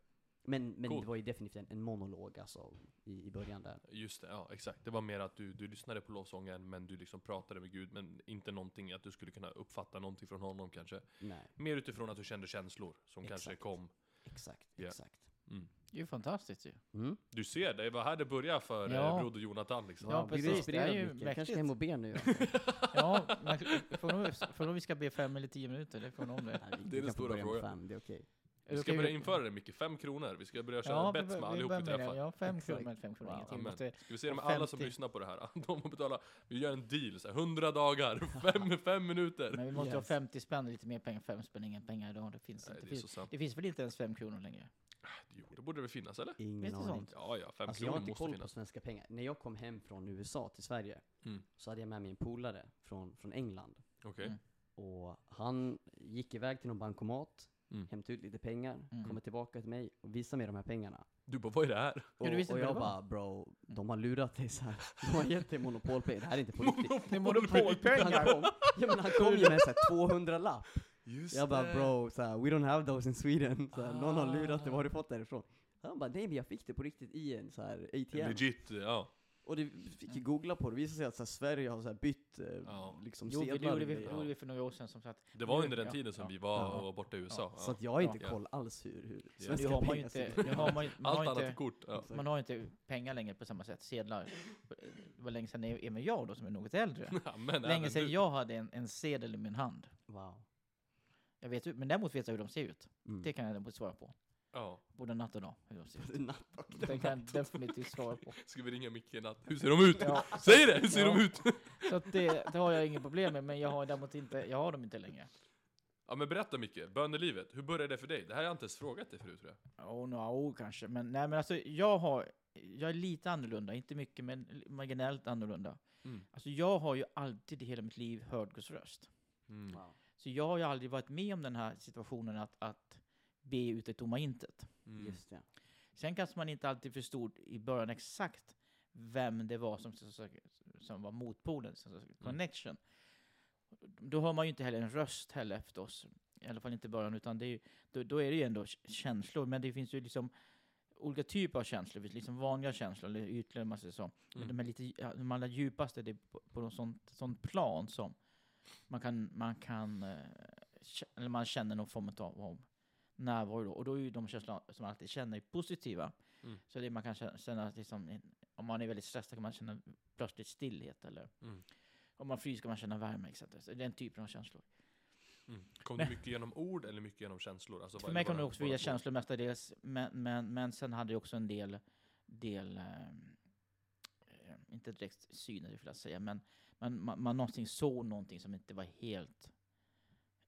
Men, men Cool. det var ju definitivt en, en monolog alltså, i, i början där. Just det, ja exakt. Det var mer att du, du lyssnade på lovsången men du liksom pratade med Gud, men inte någonting att du skulle kunna uppfatta någonting från honom kanske. Nej, Mer utifrån att du kände känslor som Exakt. kanske kom. exakt, Ja. exakt. Mm. Det är ju fantastiskt ju. Mm. Du ser, det var här det började för Ja. eh, Broder Jonathan liksom. Ja, precis. Det är ju? Jag kanske ska hem och be nu. Ja, men nog vi ska be fem eller tio minuter, det får nog om det. Nej, vi- Det är den stora frågan. Fem, det är okej. Vi ska börja införa det mycket, fem kronor. Vi ska börja köra Ja, bets med allihop vi träffar. Ja, fem kronor, fem kronor, Wow. ingenting. Amen. Måste, Ska vi se det med alla som 50. lyssnar på det här? De får betala, vi gör en deal, så här, 100 dagar, fem, fem minuter. men vi måste ha Yes. 50 spänn, lite mer pengar, fem spänn, inga pengar idag. Det finns, Nej, inte, det finns, det finns väl inte ens fem kronor längre? Jo, det borde väl finnas eller? Ingen aning. sånt? Ja, ja, fem Alltså jag har kronor inte måste koll på finnas. svenska pengar. När jag kom hem från USA till Sverige, Mm. så hade jag med mig en polare från, från England. Okej. Mm. Och han gick iväg till någon bankomat, Mm. hämtade ut lite pengar, Mm. kommer tillbaka till mig och visar mig de här pengarna. Du bara, vad är det här? Och, Ja, och jag bara bro, de har lurat dig så här. De har gett dig monopolpengar, det här är inte på riktigt. Det är monopolpengar! ja, men han kom ju med en så här 200 lapp. Just Jag bara det. bro, så här, we don't have those in Sweden. Så här, Någon har lurat dig, Ah. var har du fått det ifrån? Han bara nej men jag fick det på riktigt i en så här ATM. Legit, ja. Och det vi fick ju googla på det, det visade sig att så här, Sverige har så här bytt eh, Ja. liksom Jo, vi- det sedlar gjorde vi, gjorde vi för några år sedan som sagt. Det var under den ja, tiden som vi var Ja. och var borta i USA. Så Ja. att jag har inte Ja. koll alls hur, hur Ja. Nu svenska har man ju pengar inte, ser ut. nu har man, ju- man Allt har annat inte, kort. Ja. man har inte pengar längre på samma sätt, sedlar. Det var länge sedan även jag då som är något äldre. Ja, men Länge sedan du. jag hade en, en sedel i min hand. Wow. Jag vet, men däremot vet jag hur de ser ut. Mm. Det kan jag däremot svara på. Ja. Både natt och dag, hur de ser ut. Natt och Det kan jag definitivt svara på. Ska vi ringa Micke i natt? Hur ser de ut? Ja. Säg det! Hur ser Ja. de ut? Så att det, det har jag inget problem med, men jag har däremot inte, jag har dem inte längre. Ja men berätta Micke, bönelivet, hur började det för dig? Det här har jag inte ens frågat dig förut tror jag. Oh, år kanske, men nej men alltså jag har, jag är lite annorlunda, inte mycket men marginellt annorlunda. Mm. Alltså jag har ju alltid i hela mitt liv hört Guds röst. Mm. Wow. Så jag har ju aldrig varit med om den här situationen att, att be ut ett tomma intet. Mm. Just det. Sen kanske man inte alltid förstod i början exakt vem det var som, som, var motpolen, som, som, connection. Då har man ju inte heller en röst heller efter oss, i alla fall inte i början, utan det är ju, då, då är det ju ändå känslor, men det finns ju liksom olika typer av känslor, Det finns liksom vanliga känslor, eller ytliga, man säger så. Men Mm. de är lite, de allra djupaste, det är på, på något sånt, sånt plan som man kan, man kan, eh, eller man känner någon form av, av närvaro då. Och då är ju de känslor som man alltid känner positiva. Mm. Så det man kan känna, känna liksom, om man är väldigt stressad kan man känna plötsligt stillhet eller Mm. om man fryser kan man känna värme. Så den typen av känslor. Mm. Kom Men- du mycket genom ord eller mycket genom känslor? Alltså, För mig kom det också via känslor mestadels, men, men, men sen hade jag också en del, del eh, inte direkt syner vill jag säga, men, men man, man någonting såg någonting som inte var helt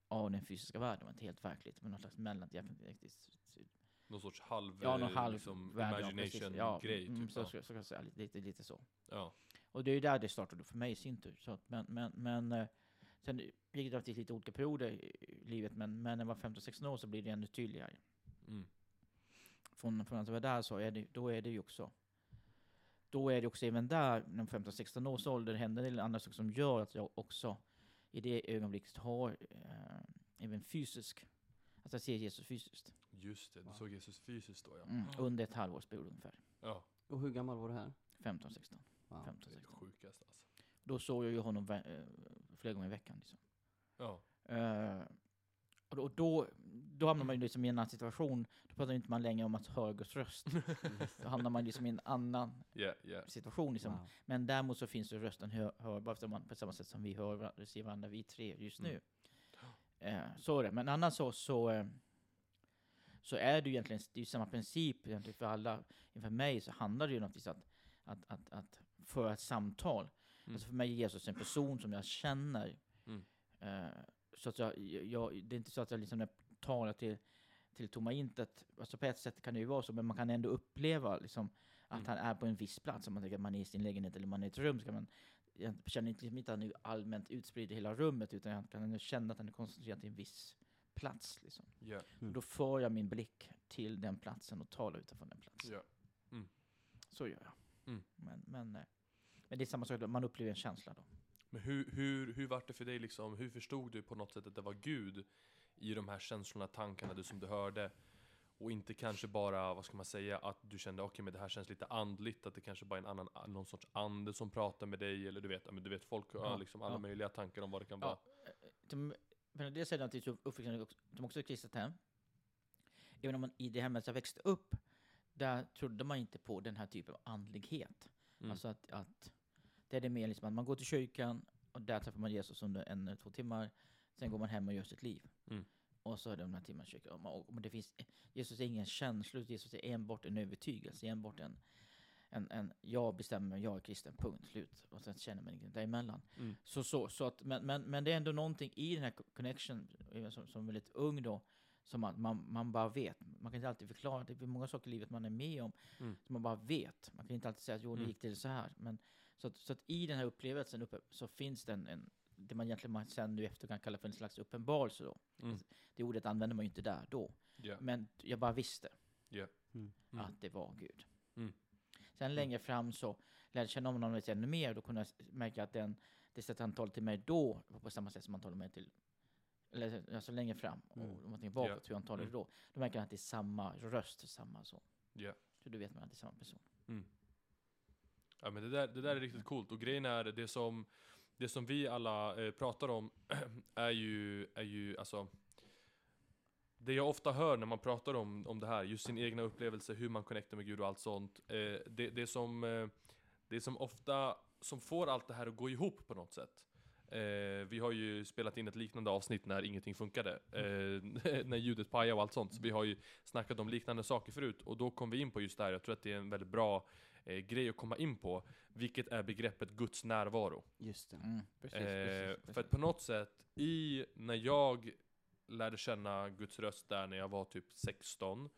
av den fysiska världen, var inte helt verkligt, men någon slags mellan, jag kan inte riktigt Någon sorts halv, Ja, någon eh, halv liksom, imagination-grej. Ja, mm, typ. så, så, så kan jag säga, lite, lite, så. Ja. Och det är ju där det startade för mig i sin tur. Så att, men, men, men eh, sen gick det alltid lite olika perioder i i livet, men, men när jag var 15-16 år så blir det ännu tydligare. Mm. Från, från att jag var där så är det, då är det ju också då är det också även där, när 15-16 års ålder, händer det andra saker som gör att jag också i det ögonblicket har eh, även fysisk, att jag ser Jesus fysiskt. Just det, du Wow. såg Jesus fysiskt då ja. Mm, under ett halvårsperiod ungefär. Ja, Och hur gammal var du här? 15-16. Wow. 15, det är 16. sjukast alltså. Då såg jag ju honom eh, flera gånger i veckan. Liksom. Ja. Eh, och då, då, då hamnar man ju liksom i en annan situation. Då pratar inte man längre om att höra Guds röst. Då hamnar man liksom i en annan Ja, ja. situation. Liksom. Wow. Men däremot så finns ju rösten hör, hörbar för man- på samma sätt som vi hör varandra, ser varandra, vi tre just nu. Eh, så är det. Men annars så, så, eh, så är det ju egentligen det är samma princip egentligen för alla. Inför mig så handlar det ju naturligtvis att, att, att, att föra ett samtal. Mm. Alltså för mig är Jesus en person som jag känner. Mm. Eh, så att jag, jag, det är inte så att jag liksom talar till, till tomma intet, alltså på ett sätt kan det ju vara så, men man kan ändå uppleva liksom att Mm. han är på en viss plats. Om man tänker att man är i sin lägenhet eller man är i ett rum, så kan man, jag känner inte, liksom inte att han är allmänt utspridd i hela rummet, utan jag kan ändå känna att han är koncentrerad till en viss plats. Liksom. Ja, Mm. Då för jag min blick till den platsen och talar utifrån den platsen. ja. Så gör jag. Mm. Men, men, eh, men det är samma sak, man upplever en känsla då. Men hur, hur, hur var det för dig liksom? Hur förstod du på något sätt att det var Gud i de här känslorna, tankarna du, som du hörde? Och inte kanske bara, vad ska man säga, att du kände okej men det här känns lite andligt, att det kanske bara är en annan, någon sorts ande som pratar med dig, eller du vet, men du vet folk har Ja, liksom alla ja. möjliga tankar om vad det kan Ja. vara. De, men det säger att de är de är också ett kristet hem. Även om man i det hemmet jag växte upp, där trodde man inte på den här typen av andlighet. Mm. Alltså att, att det är det mer liksom att man går till kyrkan och där träffar man Jesus under en eller två timmar. Sen går man hem och gör sitt liv. Mm. Och så är det de här timmarna i kyrkan. Och det finns, Jesus är ingen känsla, Jesus är enbart en övertygelse, enbart en, en, en jag bestämmer mig, jag är kristen, punkt, slut. Och sen känner man inget däremellan. Mm. Så, så, så att, men, men, men det är ändå någonting i den här co- connection, eh, som, som väldigt ung då, som man, man, man bara vet. Man kan inte alltid förklara, det är många saker i livet man är med om, Mm. som man bara vet. Man kan inte alltid säga att jo, det Mm. gick till så här. Men, så, att, så att i den här upplevelsen uppe, så finns det en, en det man egentligen man sen nu efter kan kalla för en slags uppenbarelse då. Mm. Det ordet använder man ju inte där då. Ja. Men jag bara visste Mm. Mm. att det var Gud. Mm. Sen längre fram så lärde jag känna om honom lite ännu mer. Då kunde jag märka att den, det sätt han talade till mig då var på samma sätt som han talade mig till eller alltså längre fram, Mm. och om man tänker bakåt hur han talade Mm. då, då märker jag att det är samma röst, samma så. Ja. Så då vet man att det är samma person. Ja, Ja men det där, det där är riktigt coolt, och grejen är det som, det som vi alla eh, pratar om är ju, är ju alltså Det jag ofta hör när man pratar om, om det här, just sin egna upplevelse, hur man connectar med Gud och allt sånt eh, det, det som eh, Det som ofta, som får allt det här att gå ihop på något sätt. Eh, Vi har ju spelat in ett liknande avsnitt när ingenting funkade eh, När ljudet pajade och allt sånt, så vi har ju snackat om liknande saker förut Och då kom vi in på just det här, jag tror att det är en väldigt bra eh, grej att komma in på Vilket är begreppet Guds närvaro. Just det. Mm, precis, Eh, precis, för att precis. på något sätt, i, när jag lärde känna Guds röst där när jag var typ 16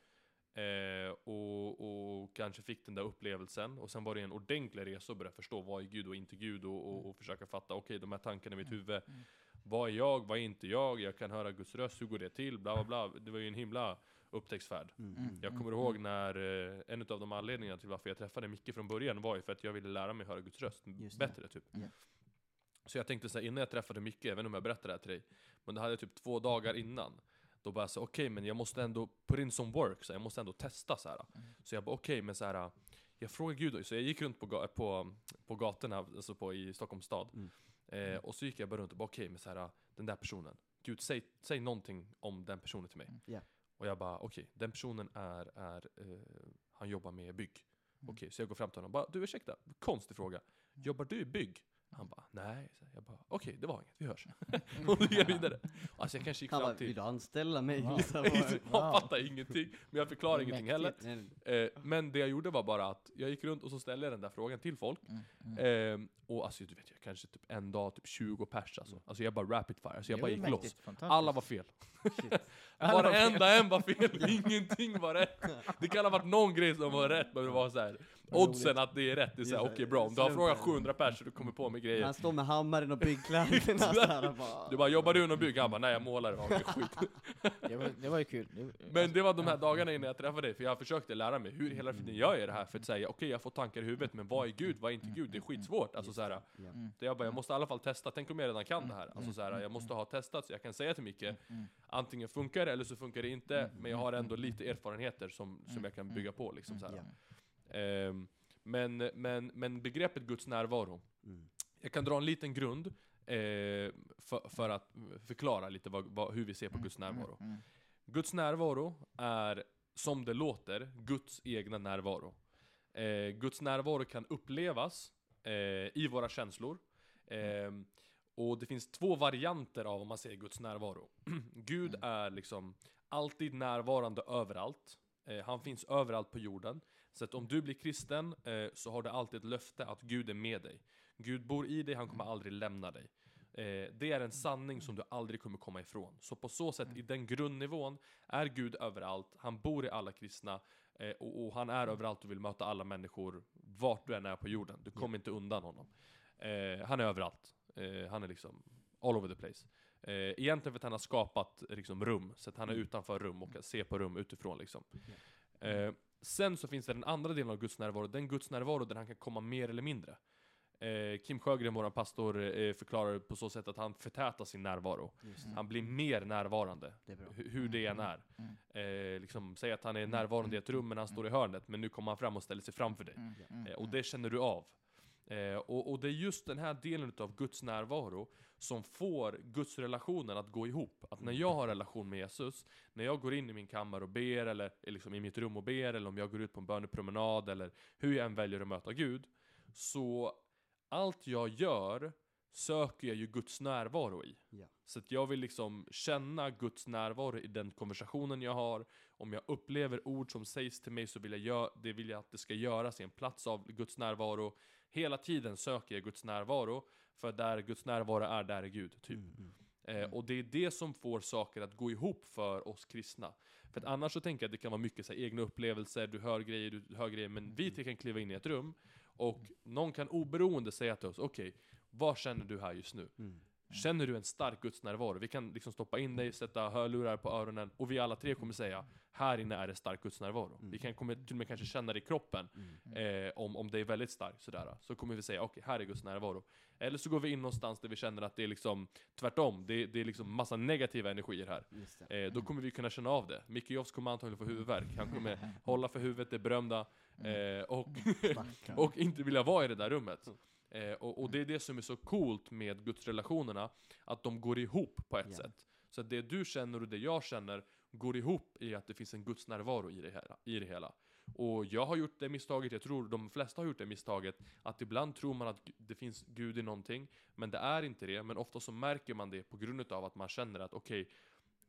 eh, och, och kanske fick den där upplevelsen och sen var det en ordentlig resa att börja förstå vad är Gud och inte Gud och, och, och försöka fatta, okej de här tankarna i mitt huvud. Mm. Vad är jag, vad är inte jag, jag kan höra Guds röst, hur går det till, bla bla bla. Det var ju en himla upptäcktsfärd Mm. Mm. Mm. jag kommer ihåg när, eh, en av de anledningarna till varför jag träffade Micke från början var ju för att jag ville lära mig höra Guds röst Just det. bättre typ. Mm. Så jag tänkte så här, innan jag träffade Micke, inte om jag berättade det här till dig, men det hade jag typ två dagar innan. Då bara så okej men jag måste ändå put in some work, så jag måste ändå testa så här. Mm. Så jag bara okej men så här. jag frågade Gud, så jag gick runt på, på, på gatorna, alltså på, i Stockholms stad. Mm. Eh, och så gick jag bara runt och bara okej men så här, den där personen, Gud säg, säg någonting om den personen till mig. Mm. Ja. Och jag bara okej, den personen är, är eh, han jobbar med bygg. Mm. Okej, så jag går fram till honom och bara, du ursäkta, konstig fråga. Jobbar du i bygg? Han bara, nej. Så Jag bara, okej, det var inget, vi hörs. och så gick jag vidare. Alltså jag kanske gick Han fram bara, till... vill du anställa mig? Wow. Så bara, Han fattar ingenting, men jag förklarar ingenting heller. Eh, men det jag gjorde var bara att jag gick runt och så ställde jag den där frågan till folk. Mm, mm. Eh, och alltså du vet, jag kanske typ en dag, typ 20 pers alltså. Alltså jag bara rapid fire, alltså jag bara gick loss. Alla var fel. Varenda en var fel, ingenting var rätt. Det kan ha varit någon grej som var rätt, men det var så här. Oddsen att det är rätt, det är såhär, det, okej bra, om du har frågat 700 pers så du kommer på med grejer. Han står med hammaren och byggkläderna så här och bara... Du bara, jobbar du inom bygg? Han bara, nej jag målar. Okej, skit. Det var, det var ju kul. Det, Men det var de här dagarna innan jag träffade dig, för jag försökte lära mig hur hela tiden gör jag det här för att säga, okej jag får tankar i huvudet, men vad är Gud, vad är inte Gud? Det är skitsvårt. Alltså så här, Ja. Mm. det jag bara, jag måste i alla fall testa, tänk om jag redan kan det här. Alltså så här, jag måste ha testat så jag kan säga till Micke, Mm. antingen funkar det eller så funkar det inte, men jag har ändå lite erfarenheter som, som jag kan bygga på liksom så här. Ja. Ehm, men, men, men begreppet Guds närvaro, Mm. jag kan dra en liten grund eh, för, för att förklara lite vad, vad, hur vi ser på Guds närvaro. Mm. Guds närvaro är, som det låter, Guds egna närvaro. Eh, Guds närvaro kan upplevas eh, i våra känslor. Eh, och det finns två varianter av om man säger Guds närvaro. Gud är liksom alltid närvarande överallt. Eh, han finns överallt på jorden. Så att om du blir kristen eh, så har du alltid ett löfte att Gud är med dig. Gud bor i dig, han kommer aldrig lämna dig. Eh, det är en sanning som du aldrig kommer komma ifrån. Så på så sätt, i den grundnivån, är Gud överallt, han bor i alla kristna, eh, och, och han är överallt och vill möta alla människor, vart du än är på jorden. Du kommer inte undan honom. Eh, han är överallt. Eh, han är liksom all over the place. Eh, egentligen för att han har skapat liksom, rum, så att han är utanför rum och kan se på rum utifrån liksom. Eh, sen så finns det den andra delen av Guds närvaro, den Guds närvaro där han kan komma mer eller mindre. Eh, Kim Sjögren, vår pastor, eh, förklarar på så sätt att han förtätar sin närvaro. Han blir mer närvarande, Det hur det än är. Mm. Eh, liksom, säg att han är närvarande i ett rum men han står i hörnet, men nu kommer han fram och ställer sig framför dig. Mm. Mm. Eh, och det känner du av. Eh, och, och det är just den här delen av Guds närvaro som får Guds relationen att gå ihop. Att när jag har relation med Jesus, när jag går in i min kammare och ber, eller liksom i mitt rum och ber, eller om jag går ut på en bönepromenad, eller hur jag än väljer att möta Gud, så allt jag gör söker jag ju Guds närvaro i. Ja. Så att jag vill liksom känna Guds närvaro i den konversationen jag har. Om jag upplever ord som sägs till mig så vill jag, det vill jag att det ska göras i en plats av Guds närvaro. Hela tiden söker jag Guds närvaro, för där Guds närvaro är, där är Gud. Typ. Mm, mm. Eh, och det är det som får saker att gå ihop för oss kristna. För att annars så tänker jag att det kan vara mycket så här, egna upplevelser, du hör grejer, du hör grejer, men vi kan kliva in i ett rum och någon kan oberoende säga till oss, okej, vad känner du här just nu? Mm. Känner du en stark gudsnärvaro? Vi kan liksom stoppa in dig, sätta hörlurar på öronen, och vi alla tre kommer säga här inne är det stark gudsnärvaro. Mm. Vi kan kommer till och med kanske känna det i kroppen, Mm. eh, om, om det är väldigt starkt sådär. Så kommer vi säga okej, här är Guds närvaro. Eller så går vi in någonstans där vi känner att det är liksom tvärtom, det, det är liksom massa negativa energier här. Eh, då kommer vi kunna känna av det. Micke Jofs kommer antagligen få huvudvärk. Han kommer hålla för huvudet, det berömda, eh, och, och inte vilja vara i det där rummet. Eh, och, och det är det som är så coolt med gudsrelationerna, att de går ihop på ett Ja. sätt. Så att det du känner och det jag känner går ihop i att det finns en gudsnärvaro i det, hela, i det hela. Och jag har gjort det misstaget, jag tror de flesta har gjort det misstaget, att ibland tror man att det finns Gud i någonting, men det är inte det. Men ofta så märker man det på grund av att man känner att okej,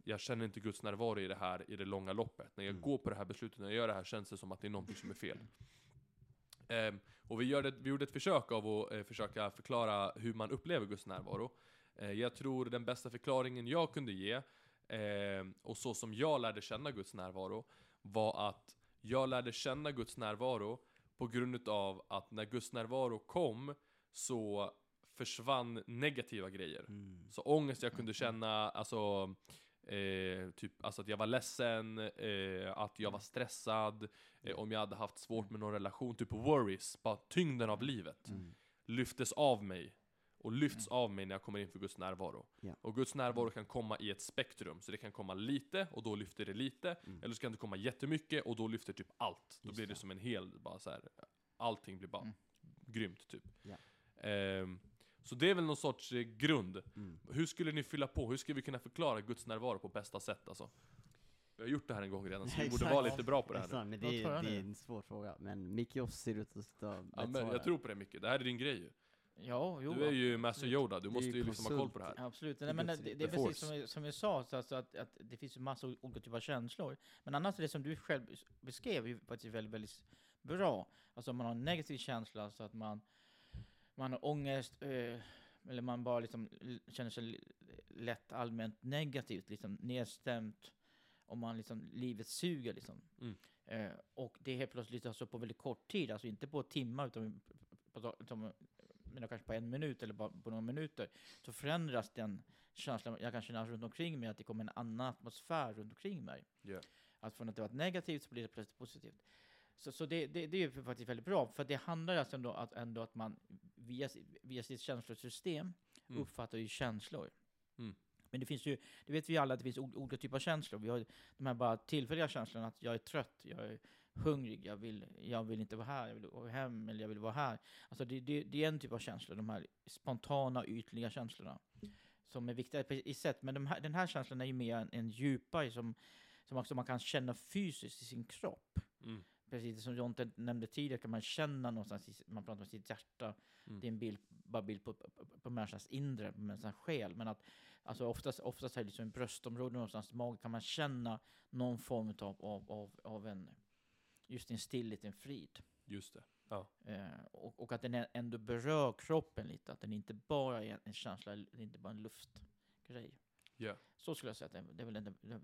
jag känner inte Guds närvaro i det här i det långa loppet. När jag Mm. går på det här beslutet, när jag gör det här känns det som att det är någonting som är fel. Ehm, och vi, gör det, vi gjorde ett försök av att eh, försöka förklara hur man upplever Guds närvaro. Eh, jag tror den bästa förklaringen jag kunde ge, ehm, och så som jag lärde känna Guds närvaro, var att jag lärde känna Guds närvaro på grund av att när Guds närvaro kom så försvann negativa grejer. Mm. Så ångest jag kunde känna, alltså, eh, typ, alltså att jag var ledsen, eh, att jag var stressad, eh, om jag hade haft svårt med någon relation, typ worries, bara tyngden av livet, Mm. lyftes av mig. Och lyfts av mig när jag kommer in för Guds närvaro. Ja. Och Guds närvaro kan komma i ett spektrum, så det kan komma lite, och då lyfter det lite, Mm. eller så kan det komma jättemycket, och då lyfter typ allt. Då Just blir det som en hel, bara så här, allting blir bara Mm. grymt typ. Ja. Så det är väl någon sorts eh, grund. Mm. Hur skulle ni fylla på? Hur ska vi kunna förklara Guds närvaro på bästa sätt alltså? Vi har gjort det här en gång redan, så vi borde vara lite bra på det här nu. Men det, tror är, jag det är en svår fråga. Men Mick Joss ser ut att stå Ja, men jag tror på det mycket, det här är din grej ju. Ja, jo. Du är ju. Master Yoda, du måste ju liksom ha koll på det här. Absolut, Det Nej, men det, det är the precis force. som, vi- som vi sa, så alltså att, att det finns ju massa o- olika typer av känslor. Men annars är det som du själv beskrev ju faktiskt väldigt, väldigt bra. Alltså om man har en negativ känsla, så att man, man har ångest, eh, eller man bara liksom känner sig lätt allmänt negativt, liksom nedstämt, om man liksom, livet suger liksom. Mm. Eh, och det är helt plötsligt alltså på väldigt kort tid, alltså inte på timmar, utan på, men kanske på en minut eller bara på några minuter, så förändras den känslan jag kan känna runt omkring mig, att det kommer en annan atmosfär runt omkring mig. Ja. Att från att det var negativt så blir det plötsligt positivt. Så, så det, det, det är ju faktiskt väldigt bra, för det handlar alltså ändå att, ändå att man via, via sitt känslosystem Mm. uppfattar ju känslor. Mm. Men det finns ju, det vet vi alla, att det finns olika typer av känslor. Vi har de här bara tillfälliga känslorna att jag är trött, jag är hungrig, jag vill, jag vill inte vara här, jag vill gå hem eller jag vill vara här. Alltså det, det, det är en typ av känslor, de här spontana, ytliga känslorna. Som är viktiga i sätt, men de här, den här känslan är ju mer en, en djupare som, som också man kan känna fysiskt i sin kropp. Mm. Precis som Jonte nämnde tidigare kan man känna någonstans, man pratar om sitt hjärta, Mm. det är en bild, bara bild på, på, på människans inre, på människans själ. Men att alltså oftast, oftast är det liksom bröstområdet någonstans magen kan man känna någon form av, av, av, av en, just en stillhet, en frid. Just det. Ja. Eh, och, och att den ändå berör kroppen lite, att den inte bara är en känsla, det är inte bara en luftgrej. Ja. Så skulle jag säga att det, det är väl det,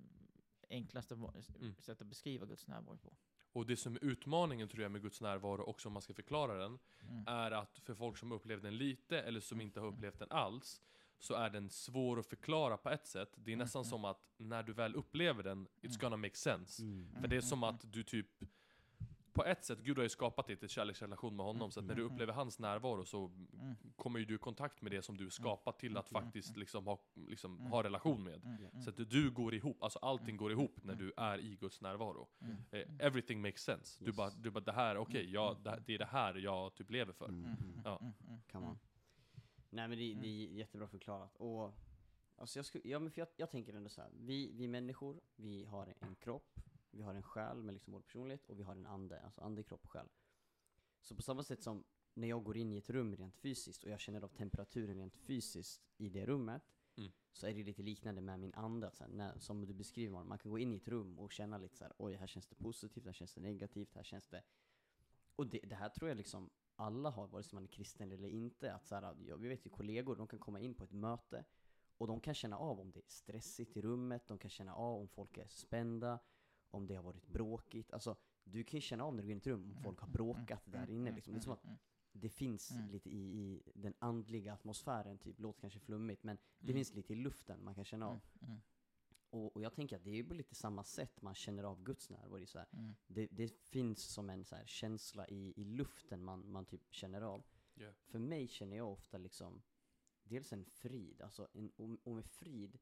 enklaste Mm. sättet att beskriva Guds närvaro på. Och det som är utmaningen tror jag med Guds närvaro, också om man ska förklara den, Mm. är att för folk som upplevt den lite, eller som inte har upplevt den alls, så är den svår att förklara på ett sätt. Det är nästan Mm. som att när du väl upplever den, it's Mm. gonna make sense. Mm. För det är som att du typ på ett sätt, Gud har ju skapat till ett kärleksrelation med honom, så att när du Mm. upplever hans närvaro så Mm. kommer ju du i kontakt med det som du skapat till att Mm. faktiskt liksom ha, liksom Mm. ha relation med. Mm. Mm. Så att du går ihop, alltså allting Mm. går ihop när Mm. du är i Guds närvaro. Mm. Eh, everything makes sense. Du Yes. bara, du bara det här, okej, Mm. Mm. det, det är det här jag typ lever för. Mm. Mm. Mm. Ja. Mm. Mm. Kan Mm. man. Nej men det, det är jättebra förklarat. Och, alltså jag, skulle, ja, men för jag, jag tänker ändå så här. Vi, vi människor, vi har en kropp, vi har en själ med liksom vår personlighet och vi har en ande, alltså ande, kropp och själ. Så på samma sätt som när jag går in i ett rum rent fysiskt och jag känner av temperaturen rent fysiskt i det rummet, Mm. så är det lite liknande med min ande. Så här, när, som du beskriver, man kan gå in i ett rum och känna lite så här, oj, här känns det positivt, här känns det negativt, här känns det... Och det, det här tror jag liksom alla har, vare sig man är kristen eller inte. Att så här, ja, vi vet ju kollegor, de kan komma in på ett möte och de kan känna av om det är stressigt i rummet, de kan känna av om folk är spända, om det har varit bråkigt. Alltså, du kan ju känna av när du går in i ett rum om folk har bråkat där inne. Liksom. Det är som att det finns Mm. lite i, i den andliga atmosfären, typ, låter kanske flummigt, men det Mm. finns lite i luften man kan känna av. Mm, mm, Och, och jag tänker att det är ju på lite samma sätt man känner av Guds närvaro. Det, så här, mm, det, det finns som en så här känsla i, i luften man, man typ känner av. Ja. För mig känner jag ofta liksom, dels en frid, alltså en, och, och med frid,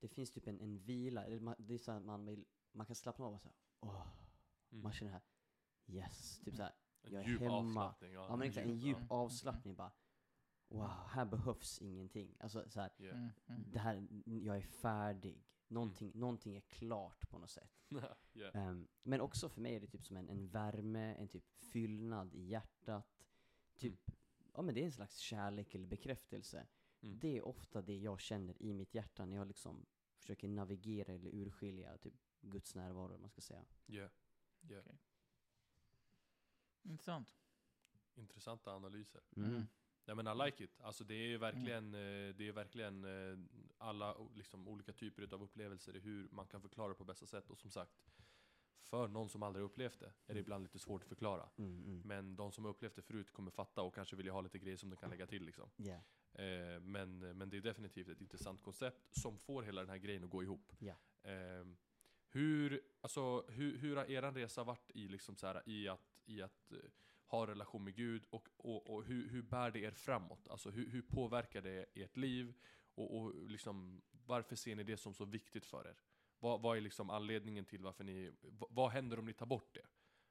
det finns typ en, en vila, eller man, det är så här, man, vill, man kan slappna av och säga åh, Mm. man känner här, yes, typ så här, En jag är djup hemma. avslappning. ja men exakt, en djup ja. avslappning bara, wow, här behövs ingenting. Alltså så här, Ja. mm, mm. det här, jag är färdig. Någonting, någonting är klart på något sätt. Ja. Ehm, men också för mig är det typ som en, en värme, en typ fyllnad i hjärtat. Typ, ja men det är en slags kärlek eller bekräftelse. Mm. Det är ofta det jag känner i mitt hjärta när jag liksom försöker navigera eller urskilja typ Guds närvaro, man ska säga. Ja. Ja. Okej. Intressant. Intressanta analyser. Mm. Ja men I like it. Alltså det är ju verkligen, eh, det är verkligen eh, alla liksom, olika typer av upplevelser i hur man kan förklara det på bästa sätt. Och som sagt, för någon som aldrig upplevt det är det ibland lite svårt att förklara. Mm, mm. Men de som upplevt det förut kommer fatta och kanske vilja ha lite grejer som de kan lägga till liksom. Yeah. Eh, men, men det är definitivt ett intressant koncept som får hela den här grejen att gå ihop. Ja. Eh, hur, alltså, hur, hur har eran resa varit i, liksom så här, i att, i att eh, ha relation med Gud och, och, och hur, hur bär det er framåt? Alltså hur, hur påverkar det ert liv? Och, och liksom, varför ser ni det som så viktigt för er? Vad, vad är liksom anledningen till varför ni, vad, vad händer om ni tar bort det?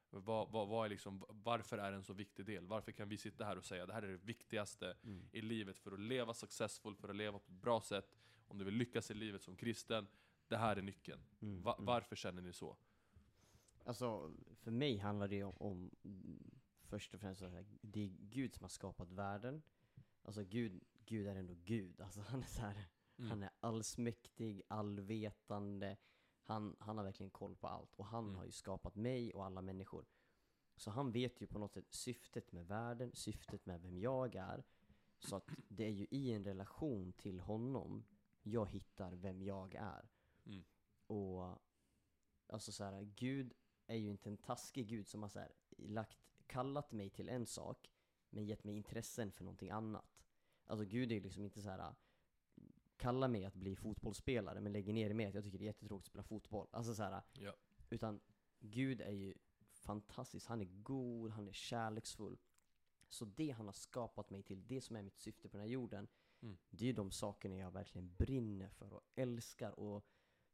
Vad, vad, vad är liksom, varför är det en så viktig del? Varför kan vi sitta här och säga det här är det viktigaste Mm. i livet för att leva successful, för att leva på ett bra sätt, om du vill lyckas i livet som kristen, det här är nyckeln. Mm. Va, mm. varför känner ni så? Alltså, för mig handlar det om, om först och främst här, det är Gud som har skapat världen. Alltså Gud, Gud är ändå Gud. Alltså han är så här, Mm. han är allsmäktig, allvetande. Han, han har verkligen koll på allt. Och han Mm. har ju skapat mig och alla människor. Så han vet ju på något sätt syftet med världen, syftet med vem jag är. Så att det är ju i en relation till honom jag hittar vem jag är. Mm. Och alltså så här, Gud är ju inte en taskig Gud som har så här, lagt, kallat mig till en sak men gett mig intressen för någonting annat. Alltså Gud är ju liksom inte så här kalla mig att bli fotbollsspelare men lägger ner med att jag tycker det är jättetråkigt att spela fotboll. Alltså så här, Ja. utan Gud är ju fantastisk, han är god, han är kärleksfull. Så det han har skapat mig till, det som är mitt syfte på den här jorden, Mm. det är ju de sakerna jag verkligen brinner för och älskar. Och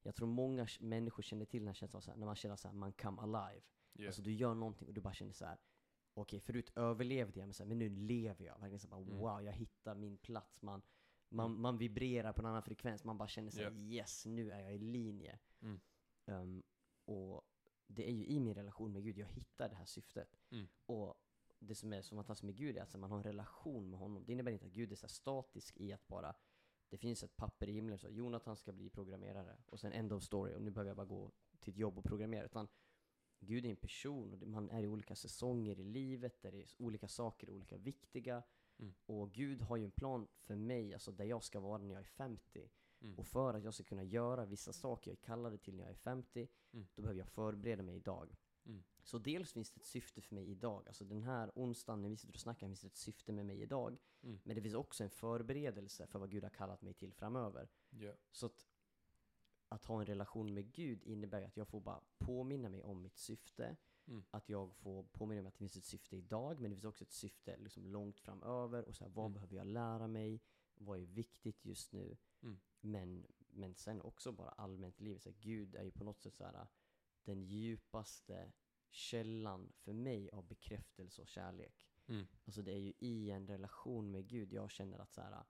jag tror många människor känner till den här känslan, så här, när man känner så här, man come alive. Yeah. Alltså du gör någonting och du bara känner så här. okej förut överlevde jag, men, så här, men nu lever jag. Verkligen så här, bara, Mm. wow, jag hittar min plats. Man, man, Mm. man vibrerar på en annan frekvens, man bara känner så här, Ja. yes, nu är jag i linje. Mm. Ehm, och det är ju i min relation med Gud jag hittar det här syftet. Mm. Och det som är så fantastiskt med Gud är att man har en relation med honom. Det innebär inte att Gud är så statisk i att bara det finns ett papper i himlen så Jonathan ska bli programmerare och sen end of story och nu behöver jag bara gå till ett jobb och programmera. Utan Gud är en person och man är i olika säsonger i livet där det är olika saker olika viktiga. Mm. Och Gud har ju en plan för mig, alltså där jag ska vara när jag är 50. Mm. Och för att jag ska kunna göra vissa saker jag är kallad till när jag är 50, Mm. då behöver jag förbereda mig idag. Så dels finns det ett syfte för mig idag, alltså den här onsdagen när vi sitter och snackar finns det ett syfte med mig idag. Mm. Men det finns också en förberedelse för vad Gud har kallat mig till framöver. Ja. Så att, att ha en relation med Gud innebär att jag får bara påminna mig om mitt syfte. Mm. Att jag får påminna mig att det finns ett syfte idag, men det finns också ett syfte liksom långt framöver. Och så här, vad Mm. behöver jag lära mig? Vad är viktigt just nu? Mm. Men, men sen också bara allmänt livet. Så här, Gud är ju på något sätt så här, den djupaste källan för mig av bekräftelse och kärlek. Mm. Alltså det är ju i en relation med Gud jag känner att så här,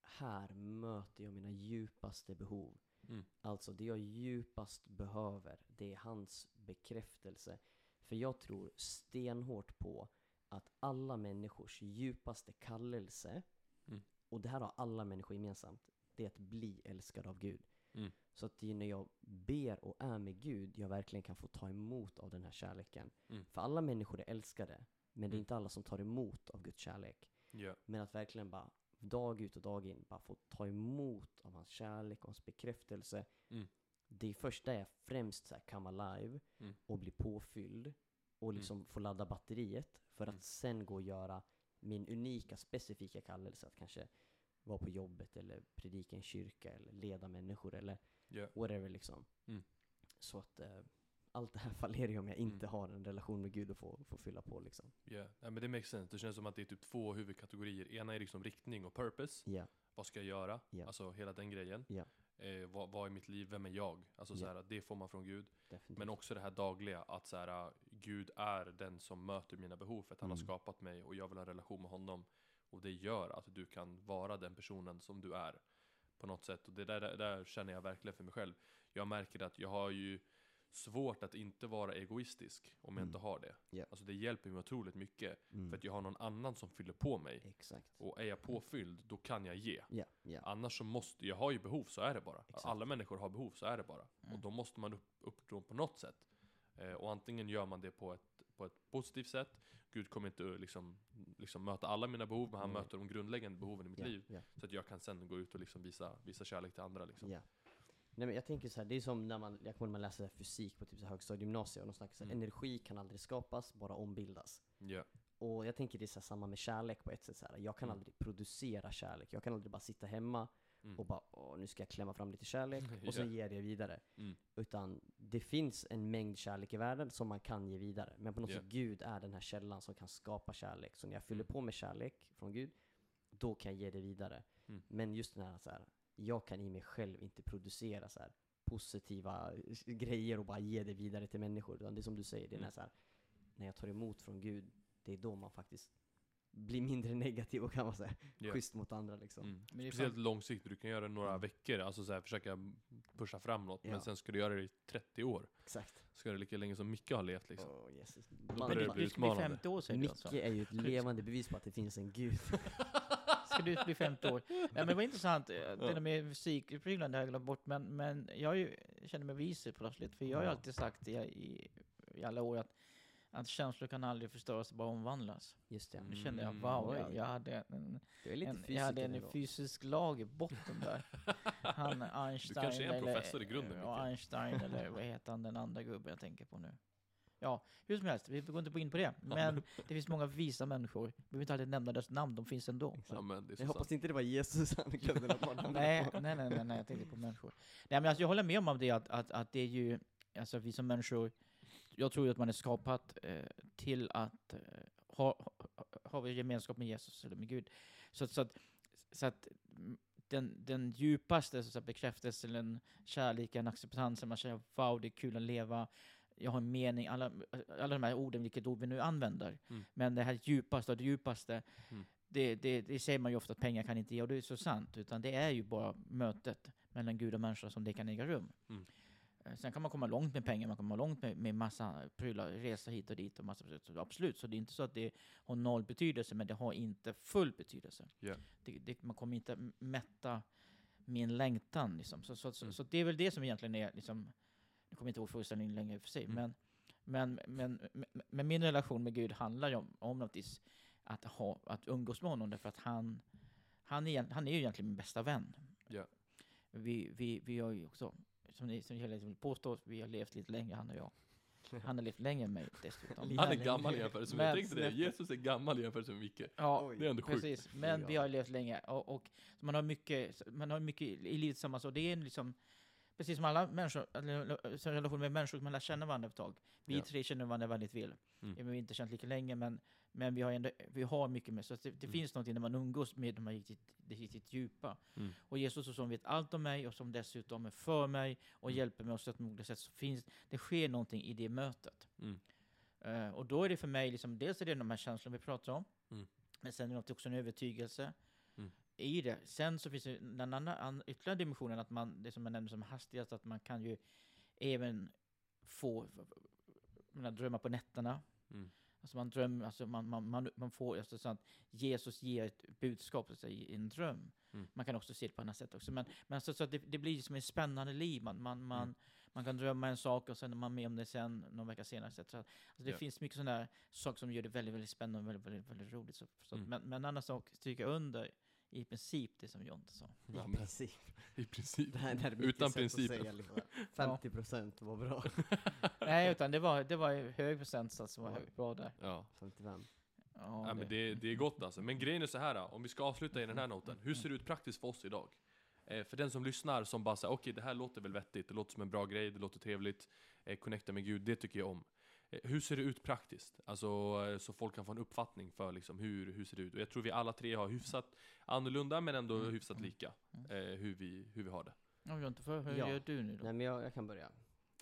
här möter jag mina djupaste behov. Mm. Alltså det jag djupast behöver, det är hans bekräftelse. För jag tror stenhårt på att alla människors djupaste kallelse, Mm. och det här har alla människor gemensamt, det är att bli älskad av Gud. Mm. Så att det är när jag ber och är med Gud jag verkligen kan få ta emot av den här kärleken. Mm. För alla människor är älskade, men det är Mm. inte alla som tar emot av Guds kärlek. Ja. Men att verkligen bara dag ut och dag in bara få ta emot av hans kärlek och hans bekräftelse. Mm. Det är först där jag främst så här come alive Mm. och blir påfylld och liksom får ladda batteriet för Mm. att sen gå och göra min unika, specifika kallelse att kanske vara på jobbet eller predika i en kyrka eller leda människor eller Ja. whatever liksom. Mm. Så att eh, allt det här fallerar ju om jag inte Mm. har en relation med Gud och får, får fylla på liksom. Ja, Nej, men det makes sense. Det känns som att det är typ två huvudkategorier. Ena är liksom riktning och purpose. Ja, Vad ska jag göra? Ja. Alltså hela den grejen. Ja. Eh, vad, vad är mitt liv? Vem är jag? Alltså så här, det får man från Gud. definitivt. Men också det här dagliga, att så här, Gud är den som möter mina behov för att han har Mm. skapat mig och jag vill ha en relation med honom. Och det gör att du kan vara den personen som du är. På något sätt. Och det där, där, där känner jag verkligen för mig själv. Jag märker att jag har ju svårt att inte vara egoistisk om jag Mm. inte har det. Ja. Alltså det hjälper mig otroligt mycket. Mm. För att jag har någon annan som fyller på mig. Exakt. Och är jag påfylld, då kan jag ge. Ja, ja. Annars så måste, jag har ju behov, så är det bara. Exakt. Alla människor har behov, så är det bara. Mm. Och då måste man upp, uppnå på något sätt. Eh, och antingen gör man det på ett, på ett positivt sätt, Gud kommer inte att liksom, liksom möta alla mina behov, men han Nej. möter de grundläggande behoven i mitt ja, liv. Ja, Så att jag kan sen gå ut och liksom visa, visa kärlek till andra liksom. ja. Nej men jag tänker så här, det är som när man, jag kommer man läser fysik på typ så högstadiegymnasiet och de snackar så här, Mm. energi kan aldrig skapas, bara ombildas. Ja. Och jag tänker det är så här, samma med kärlek på ett sätt så här. Jag kan Mm. aldrig producera kärlek, jag kan aldrig bara sitta hemma Mm. och bara Åh, nu ska jag klämma fram lite kärlek och sen Ja. ger jag det vidare. Mm. Utan det finns en mängd kärlek i världen som man kan ge vidare. Men på något Ja. sätt, Gud är den här källan som kan skapa kärlek. Så när jag fyller Mm. på med kärlek från Gud, då kan jag ge det vidare. Mm. Men just den här, så här, jag kan i mig själv inte producera så här positiva grejer och bara ge det vidare till människor. Utan det är som du säger, det är Mm. när, så här, när jag tar emot från Gud, det är då man faktiskt blir mindre negativ och kan vara så här, Ja. schysst mot andra liksom. Mm. Men det är Speciellt fan- långsiktigt, du kan göra det några Mm. veckor, alltså så här, försöka pusha framåt, Ja. men sen ska du göra det i 30 år. Exakt. Ska det lika länge som Micke har levt liksom. Åh, Jesus. Då Men det bli du ska bli utmanande. 50 år säger du Micke alltså? är ju ett levande bevis på att det finns en Gud. Ska du bli 50 år? Ja, men det var intressant, eh, det där med musikprylarna det har jag glömt bort, men, men jag, ju, jag känner mig vis plötsligt, för jag har ju alltid sagt i, i, i alla år att, att känslor kan aldrig förstöras, bara omvandlas. Just det. Nu kände jag, Mm. wow, jag, jag hade en, Du en, jag hade en ändå. fysisk lag i botten där. Han Einstein, kanske är en eller- professor i grunden, Ja. Einstein, eller vad heter han, den andra gubben jag tänker på nu. Ja, hur som helst, vi går inte in på det. Men det finns många visa människor. Vi behöver inte alltid nämna deras namn, de finns ändå. Ja, men det är så Jag hoppas inte det var Jesus han glömde något namn nej, på. nej, nej, nej, nej, jag tänkte på människor. Nej, men alltså, jag håller med om det att, att, att det är ju, alltså vi som människor, jag tror att man är skapat eh, till att eh, ha, ha, ha gemenskap med Jesus eller med Gud. Så, så att, så att den, den djupaste så att bekräftelsen, kärleken, acceptansen, man känner wow, det är kul att leva, jag har en mening, alla, alla de här orden, vilket ord vi nu använder. Mm. Men det här djupaste och det djupaste, Mm. det, det, det säger man ju ofta att pengar kan inte ge, och det är så sant. Utan det är ju bara mötet mellan Gud och människa som det kan äga rum. Mm. Eh, Sen kan man komma långt med pengar, man kan komma långt med, med massa prylar, resa hit och dit och massa så Absolut, så det är inte så att det har noll betydelse, men det har inte full betydelse. Ja. Det, det, man kommer inte mätta min längtan. Liksom. Så, så, så, Mm. så det är väl det som egentligen är, liksom, nu kommer jag inte ihåg föreställningen längre i och för sig, Mm. men, men, men, men, min relation med Gud handlar ju om, om något vis att, ha, att umgås med honom, därför att han, han, är, han är ju egentligen min bästa vän. Ja. Vi, vi, vi har ju också, som ni som jag hela tiden vill påstå, vi har levt lite längre, han och jag. Han har levt längre än mig dessutom. Han är gammal i jämförelse med, jag tänkte det, Jesus är gammal i jämförelse med Micke. Ja. Det är ändå sjukt. Precis, men vi har levt länge och, och så man har mycket, man har mycket i livet tillsammans och det är liksom Precis som alla människor, eller, relation med människor, man lär känna varandra ett tag. Vi Ja. tre känner varandra väldigt väl. Mm. Vi har inte känt lika länge, men, men vi har ändå, vi har mycket med. Så det, det Mm. finns något när man umgås med de här riktigt, det riktigt djupa. Mm. Och Jesus som vet allt om mig och som dessutom är för mig och Mm. hjälper mig och stöttar mig på olika sätt, så finns det sker någonting i det mötet. Eh, och då är det för mig, liksom, dels är det de här känslorna vi pratar om, Mm. men sen är det också en övertygelse. I det. Sen så finns det den andra, an, ytterligare dimensionen, att man, det som jag nämnde som hastigast, att man kan ju även få menar, drömma på nätterna. Mm. Alltså man drömmer, alltså man, man, man, man får, alltså så att Jesus ger ett budskap så att säga, i en dröm. Mm. Man kan också se det på annat sätt också. Men, men så, så att det, det blir som ett spännande liv. Man, man, man, Mm. man kan drömma en sak och sen är man med om det sen någon vecka senare. Så att, alltså det Ja. finns mycket sådana saker som gör det väldigt, väldigt spännande och väldigt, väldigt, väldigt roligt. Så, så, Mm. men, men en annan sak, stryka under i princip det som Jonte sa. Ja, I princip. I princip. Det här, det här är Utan säga, liksom. 50 procent var bra. Nej, utan det var, det var ju hög procentsats som var Ja. hög, bra där. Ja. 55. Ja, Ja, men det, det är gott alltså. Men grejen är så här, om vi ska avsluta i den här noten. Hur ser det ut praktiskt för oss idag? Eh, för den som lyssnar, som bara säger okej det här låter väl vettigt, det låter som en bra grej, det låter trevligt, eh, connecta med Gud, det tycker jag om. Eh, hur ser det ut praktiskt? Alltså, eh, så folk kan få en uppfattning för liksom, hur, hur ser det ut? Och jag tror vi alla tre har hyfsat annorlunda, men ändå Mm, hyfsat mm, lika, mm. eh, hur, vi, hur vi har det. För, hur Ja. gör du nu då? Nej men jag, jag kan börja.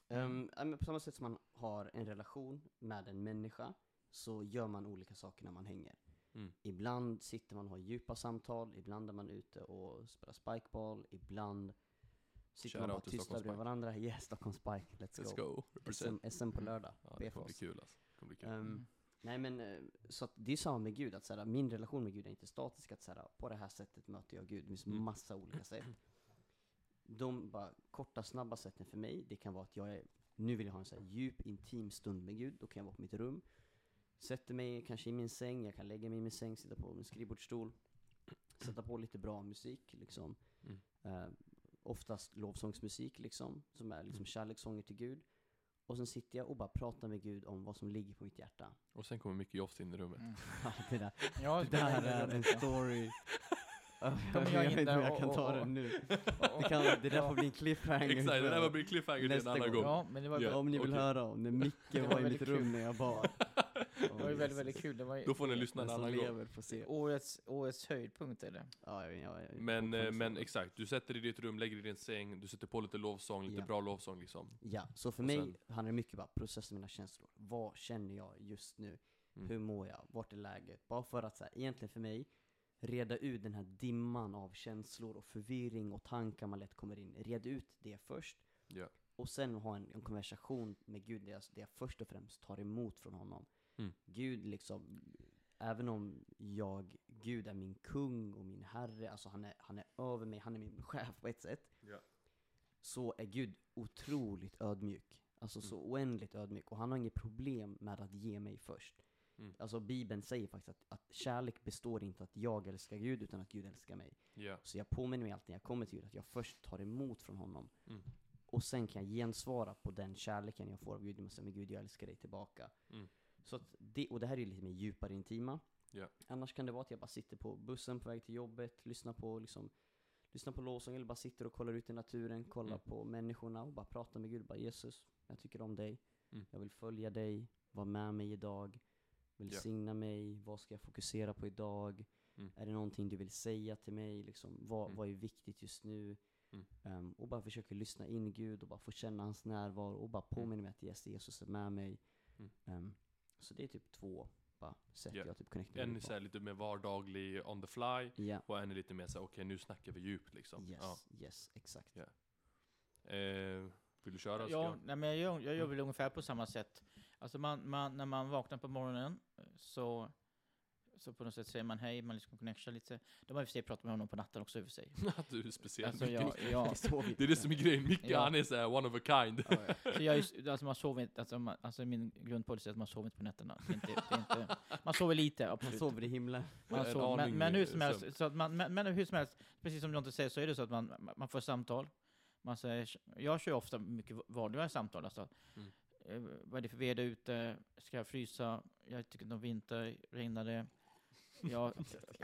Um, på samma sätt som man har en relation med en människa så gör man olika saker när man hänger. Mm. Ibland sitter man och har djupa samtal, ibland är man ute och spelar spikeball, ibland sitter man bara Stockholm bredvid varandra. Yes, Stockholm Spike, let's, Let's go. SM, SM på lördag, Ja, det kommer bli kul alltså. Det kommer bli kul. Um, Mm. Nej men, eh, så att det är samma med Gud, att såhär, min relation med Gud är inte statisk, att såhär, på det här sättet möter jag Gud. Det finns Mm. massa olika sätt. De bara korta, snabba sätten för mig, det kan vara att jag är, nu vill jag ha en så här djup, intim stund med Gud, då kan jag vara på mitt rum. Sätter mig kanske i min säng, jag kan lägga mig i min säng, sitta på min skrivbordsstol. Sätta på lite bra musik liksom. Mm. Eh, oftast lovsångsmusik liksom, som är liksom Mm. kärlekssånger till Gud. Och sen sitter jag och bara pratar med Gud om vad som ligger på mitt hjärta. Och sen kommer Micke Jofs in i rummet. Mm. det där, Ja, det där är en story. jag vet jag inte om jag och- kan ta och- och- den nu. Och- Det, kan, det där får bli en cliffhanger Exakt, det där för- var blir cliffhanger till en nästa annan gång. gång. Ja, men det var, Ja. Om ni vill okej. höra om när Micke Det var, var i mitt rum när jag bad. Det var ju väldigt, väldigt kul. Det var ju Då får ni lyssna en annan gång. får se. årets, årets höjdpunkt eller? Ja, jag, jag, jag, Men, eh, men exakt, du sätter dig i ditt rum, lägger dig i din säng, du sätter på lite lovsång, lite Ja. bra lovsång liksom. Ja, så för Och mig sen- handlar det mycket bara processa mina känslor. Vad känner jag just nu? Mm. Hur mår jag? Vart är läget? Bara för att så här, egentligen för mig, reda ut den här dimman av känslor och förvirring och tankar man lätt kommer in. Reda ut det först. Ja. Och sen ha en, en konversation med Gud, där jag, där jag först och främst tar emot från honom. Mm. Gud liksom, även om jag, Gud är min kung och min herre, alltså han är, han är över mig, han är min chef på ett sätt. Ja. Så är Gud otroligt ödmjuk. Alltså så Mm. oändligt ödmjuk. Och han har inget problem med att ge mig först. Mm. Alltså Bibeln säger faktiskt att, att kärlek består inte att jag älskar Gud, utan att Gud älskar mig. Ja. Så jag påminner mig alltid när jag kommer till Gud att jag först tar emot från honom. Mm. Och sen kan jag gensvara på den kärleken jag får av Gud. Jag säger, men Gud, jag älskar dig tillbaka. Mm. Så det, och det här är lite mer djupare intima. Ja. Annars kan det vara att jag bara sitter på bussen på väg till jobbet, lyssnar på liksom Lyssnar på lovsång eller bara sitter och kollar ut i naturen, kollar Mm. på människorna och bara pratar med Gud. Bara Jesus, jag tycker om dig. Mm. Jag vill följa dig, vara med mig idag. Välsigna mig, vad ska jag fokusera på idag? Mm. Är det någonting du vill säga till mig? Liksom, vad, Mm. vad är viktigt just nu? Mm. Ehm, och bara försöka lyssna in Gud och bara få känna hans närvaro och bara påminna mig att yes, Jesus är med mig. Mm. Så det är typ två bara, sätt Ja. jag typ connectar En är så lite mer vardaglig, on the fly, Ja, och en är lite mer så här, okej nu snackar vi djupt liksom. yes, Ja. yes, exakt. Ja. Eh, vill du köra? Ja, jag? nej, men jag, gör- jag gör Mm. väl ungefär på samma sätt. Alltså man, man, när man vaknar på morgonen eh, så, så på något sätt säger man hej, man liksom connectar lite. De har i och för sig pratat med honom på natten också i och för sig. Att du är speciell. Alltså jag, jag, Det är det som är grejen, Micke Ja. han är såhär one of a kind. Ja, ja. så jag, är alltså man sover inte, alltså, man, alltså min grundpolicy är att man sover inte på nätterna. Det är inte, det är inte, man sover lite, Man absolut. sover i himlen. Man sover, men, men hur som helst, så att man, men, men hur som helst, precis som Jonte säger så är det så att man, man får samtal. Man säger, jag kör ofta mycket vanliga samtal. Alltså. Mm. Eh, vad är det för väder ute? Ska jag frysa? Jag tycker om vinter. Regnar det? Jag,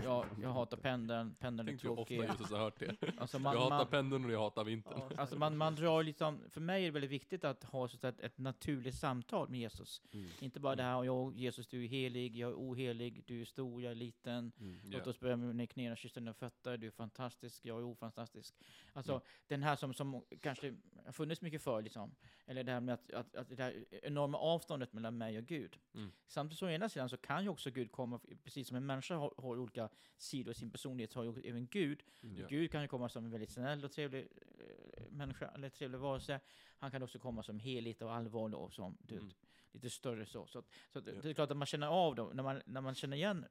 jag, jag hatar pendeln. Pendeln är Tänk hur ofta tråkig. Jesus har hört det. Alltså jag man, hatar man, pendeln och jag hatar vintern. alltså man, man drar liksom, för mig är det väldigt viktigt att ha så att ett naturligt samtal med Jesus. Mm. Inte bara det här, jag, Jesus du är helig, jag är ohelig, du är stor, jag är liten. Mm. Låt oss börja med ner knäna, kyssa dina fötter, du är fantastisk, jag är ofantastisk. Alltså Mm. den här som, som kanske har funnits mycket för liksom. Eller det här med att, att, att det här enorma avståndet mellan mig och Gud. Mm. Samtidigt så å ena sidan så kan ju också Gud komma, precis som en människa har, har olika sidor i sin personlighet, har ju även Gud. Ja. Gud kan ju komma som en väldigt snäll och trevlig eh, människa, eller trevlig varelse. Han kan också komma som heligt och allvarlig och som du, Mm. lite större så. Så, så Ja. det är klart att man känner av dem, när man, när man känner igen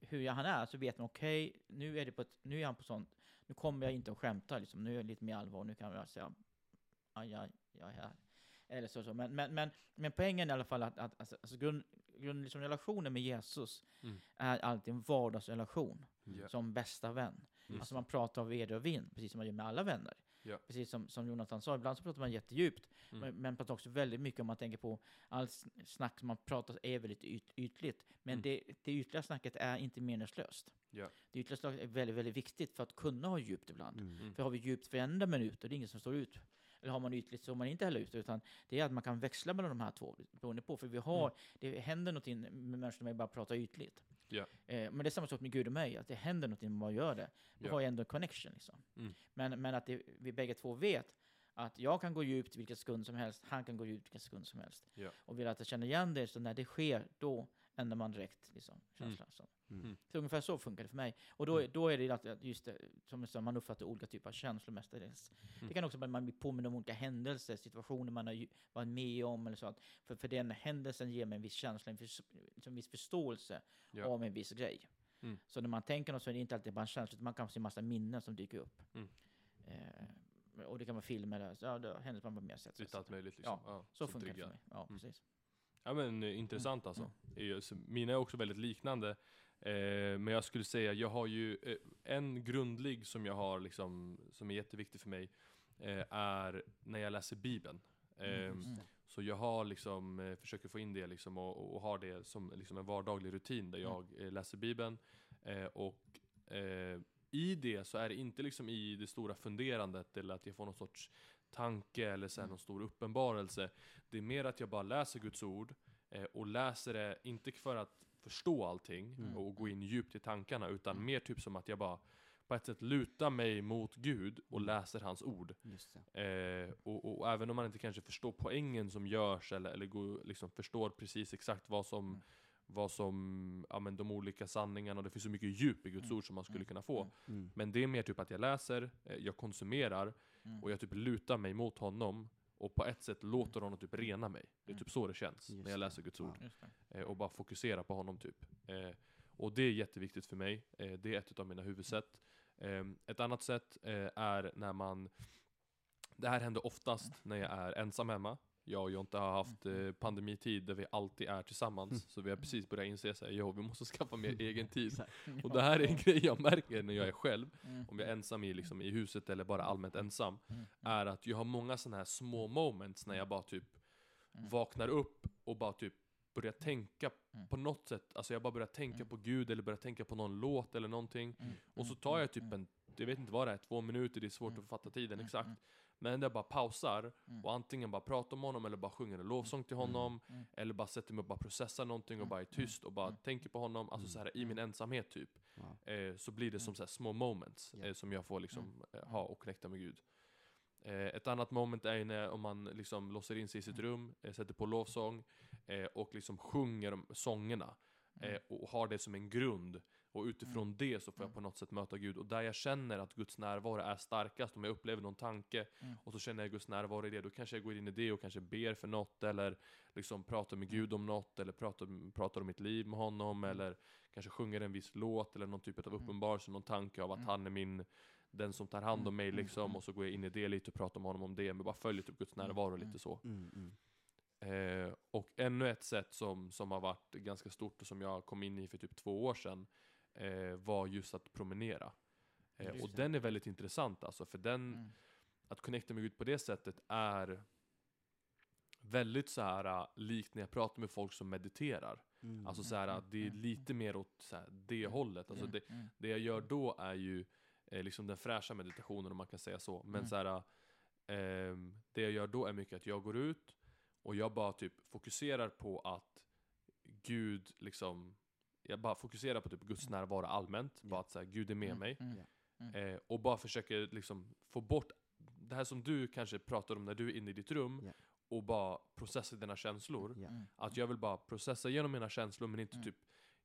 hur han är så vet man okej, nu är det på ett, nu är han på sånt, nu kommer jag inte att skämta liksom, nu är jag lite mer allvar, nu kan jag säga aj, aj, är här. Eller så, så. Men, men, men, men poängen i alla fall att, att alltså, alltså grund, grund, liksom relationen med Jesus Mm. är alltid en vardagsrelation Ja. som bästa vän. Just Alltså man pratar av väder och vind, precis som man gör med alla vänner. Ja. Precis som, som Jonathan sa, ibland så pratar man jättedjupt, Mm. men, men pratar också väldigt mycket om man tänker på allt sn- snack som man pratar är väldigt yt, ytligt. Men Mm. det, det ytliga snacket är inte meningslöst. Ja. Det ytliga snacket är väldigt, väldigt viktigt för att kunna ha djupt ibland. Mm. För har vi djupt varenda minut, och det är ingen som står ut. Eller har man ytligt så är man inte heller ut, utan det är att man kan växla mellan de här två, beroende på. För vi har, det händer någonting med människor när vi bara pratar ytligt. Ja. Eh, men det är samma sak med Gud och mig, att det händer någonting när man gör det. Då Ja. har jag ändå en connection. Liksom. Mm. Men, men att det, vi bägge två vet att jag kan gå djupt vilken sekund som helst, han kan gå djupt vilken sekund som helst. Ja. Och vill att jag känner igen det, så när det sker, då ändrar man direkt liksom, känslan. Så. Mm. Mm. Så ungefär så funkar det för mig. Och då, Mm. då är det att just det, som jag sa, man uppfattar olika typer av känslor mestadels. Mm. Det kan också vara att man blir påmind om olika händelser, situationer man har varit med om eller så. Att för, för den händelsen ger mig en viss känsla, en viss, liksom en viss förståelse Ja. av en viss grej. Mm. Så när man tänker något så är det inte alltid bara en känsla, utan man kan se en massa minnen som dyker upp. Mm. Eh, och det kan vara filmer, ja, hänt man bara mer sett. Lite allt möjligt liksom. Ja, Ja, Så funkar det för mig. Ja, Mm. precis. Ja men eh, intressant Mm. alltså. Så Mina är också väldigt liknande. Eh, men jag skulle säga, jag har ju eh, en grundlig som jag har liksom, som är jätteviktig för mig, eh, är när jag läser Bibeln. Mm. Så jag har liksom, eh, försöker få in det liksom och, och har det som liksom en vardaglig rutin där Mm. jag eh, läser Bibeln. Och i det så är det inte liksom i det stora funderandet eller att jag får någon sorts tanke eller så här Mm. någon stor uppenbarelse. Det är mer att jag bara läser Guds ord eh, och läser det, inte för att förstå allting Mm. och gå in djupt i tankarna, utan Mm. mer typ som att jag bara på ett sätt lutar mig mot Gud och Mm. läser hans ord. Eh, och, och även om man inte kanske förstår poängen som görs eller, eller går, liksom förstår precis exakt vad som, Mm. vad som, ja men de olika sanningarna, och det finns så mycket djup i Guds Mm. ord som man skulle kunna få. Mm. Mm. Men det är mer typ att jag läser, eh, jag konsumerar, Mm. och jag typ lutar mig mot honom, och på ett sätt låter honom typ rena mig. Det är Mm. typ så det känns Just när jag läser Guds ord. Ja. Eh, och bara fokusera på honom typ. Eh, och det är jätteviktigt för mig. Eh, det är ett av mina huvudsätt. Eh, ett annat sätt är när man... Det här händer oftast när jag är ensam hemma. Jag och Jonte har haft eh, pandemitid där vi alltid är tillsammans. Mm. Så vi har precis börjat inse att jo, vi måste skaffa mer egen tid. Och det här är en grej jag märker när jag är själv, Mm. om jag är ensam i, liksom, i huset eller bara allmänt ensam, Mm. är att jag har många sådana här små moments när jag bara typ Mm. vaknar upp och bara typ börjar tänka Mm. på något sätt. Alltså jag bara börjar tänka Mm. på Gud eller börjar tänka på någon låt eller någonting. Mm. Och så Mm. tar jag Mm. typ en, jag vet inte vad det är, två minuter, det är svårt Mm. att fatta tiden Mm. exakt. Mm. Men jag bara pausar Mm. och antingen bara pratar om honom eller bara sjunger en lovsång till Mm. honom. Mm. Eller bara sätter mig och bara processar någonting och Mm. bara är tyst och bara Mm. tänker på honom. Alltså Mm. så här i min ensamhet typ. Ja. Eh, så blir det som så här små moments Ja. eh, som jag får liksom eh, ha och connecta med Gud. Eh, ett annat moment är när om man liksom låser in sig i sitt rum, eh, sätter på lovsång eh, och liksom sjunger sångerna. Mm. Och har det som en grund. Och utifrån det så får jag Mm. på något sätt möta Gud. Och där jag känner att Guds närvaro är starkast, om jag upplever någon tanke Mm. och så känner jag Guds närvaro i det, då kanske jag går in i det och kanske ber för något eller liksom pratar med Gud om något eller pratar, pratar om mitt liv med honom Mm. eller kanske sjunger en viss låt eller någon typ av Mm. uppenbarelse, någon tanke av att Mm. han är min den som tar hand om mig Mm. liksom och så går jag in i det lite och pratar med honom om det, men bara följer typ Guds Mm. närvaro Mm. lite så. Mm, mm. Eh, och ännu ett sätt som, som har varit ganska stort och som jag kom in i för typ två år sedan eh, var just att promenera. Eh, och den är väldigt intressant alltså, för den, Mm. att connecta med Gud på det sättet är väldigt så här äh, likt när jag pratar med folk som mediterar. Mm. Alltså så här, Mm, det är mm, lite mer åt så här, det hållet. Alltså Mm. det, Mm. det jag gör då är ju eh, liksom den fräscha meditationen om man kan säga så. Men Mm. så här, ehm, det jag gör då är mycket att jag går ut och jag bara typ fokuserar på att Gud liksom jag bara fokuserar på typ Guds närvaro allmänt, bara att så här, Gud är med Mm. mig. Mm. Ja. Eh, och bara försöker liksom få bort det här som du kanske pratar om när du är inne i ditt rum Ja. och bara processa dina känslor. Ja. Mm. Att jag vill bara processa igenom mina känslor men inte Mm. typ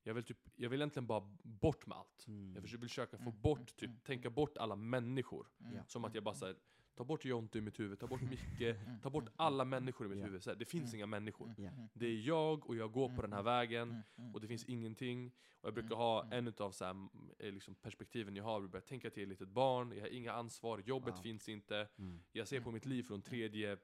jag vill, typ, jag vill egentligen bara bort med allt. Mm. Jag vill försöka få Mm, bort, mm, typ, mm, tänka bort alla människor. Mm. Som att jag bara säger ta bort Jonte ur mitt huvud, ta bort Micke, Mm. ta bort Mm. alla människor i mitt huvud. Så här, det finns Mm. inga människor. Mm. Det är jag och jag går på den här Mm. vägen Mm. Mm. och det finns ingenting. Och jag brukar Mm, ha mm. en utav så här, eh, liksom perspektiven jag har, jag börjar tänka att jag är ett litet barn, jag har inga ansvar, jobbet Wow. finns inte. Mm. Jag ser på Mm. mitt liv från tredje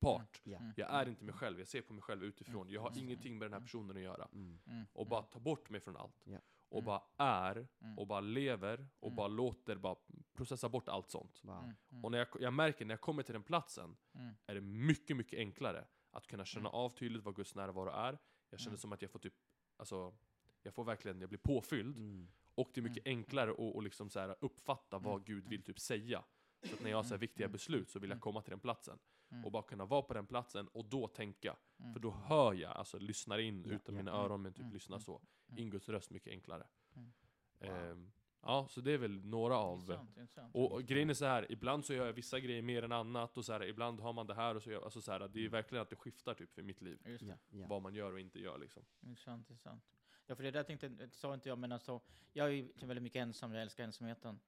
part. Ja. Mm. Jag är inte mig själv, jag ser på mig själv utifrån. Jag har Mm. ingenting med den här Mm. personen att göra. Mm. Mm. Och bara ta bort mig från allt. Och Mm. bara är, Mm. och bara lever, och Mm. bara låter bara processa bort allt sånt. Wow. Mm, mm, Och när jag, jag märker när jag kommer till den platsen, mm, är det mycket, mycket enklare att kunna känna Mm. av tydligt vad Guds närvaro är. Jag känner Mm. som att jag får typ, alltså, jag får verkligen, jag blir påfylld. Mm. Och det är mycket enklare att, att liksom så här uppfatta vad Mm. Gud vill typ säga. Så att när jag har så här viktiga beslut så vill jag Mm. komma till den platsen. Mm. Och bara kunna vara på den platsen och då tänka. mm. För då hör jag, alltså lyssnar in Ja, utan ja. mina öron men typ Mm. lyssnar så. In Guds röst mycket enklare. Mm. Wow. Ehm, ja, så det är väl några av... Intressant, intressant. Och, och grejen är så här, ibland så gör jag vissa grejer mer än annat och så här, ibland har man det här och så gör alltså så här, det är verkligen att det skiftar typ för mitt liv. Just det. Ja, ja. Vad man gör och inte gör liksom. Intressant, intressant. Ja, för det där tänkte, det sa inte jag, men alltså, jag är ju väldigt mycket ensam, jag älskar ensamheten.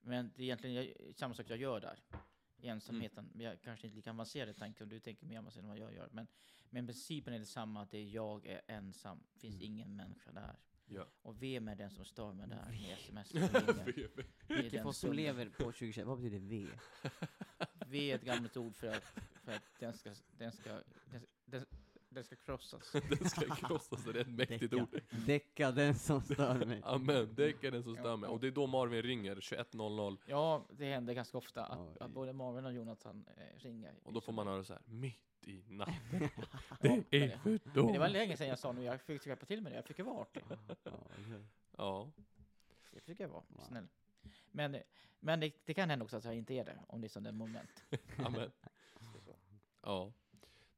Men det är egentligen jag, samma sak jag gör där, i ensamheten. Men jag kanske inte lika avancerad tanke, och du tänker mer avancerat än vad jag gör. Men, men principen är detsamma, att det är jag är ensam, finns Mm. ingen människa där. Ja. Och vem är den som stör mig där med sms? Vilket folk som lever på 2021, vad betyder V? V är ett gammalt ord för att, för att den, ska, den, ska, den, den, den ska krossas. Den ska krossas, det är ett mäktigt Däcka. ord. Däcka den som stör mig. Amen, är den som stör mig. Och det är då Marvin ringer, 21.00. Ja, det händer ganska ofta att, att både Marvin och Jonathan eh, ringer. Och då får man höra så här, mitt i natten. Ja, Det är för Men det var länge sedan jag sa nu, jag fick skärpa till mig det, jag försöker vara artig. Ja, okej. Ja, Jag försöker vara snäll. Men, men det, det kan hända också att jag inte är det, om det är sådana moment. amen. Ja.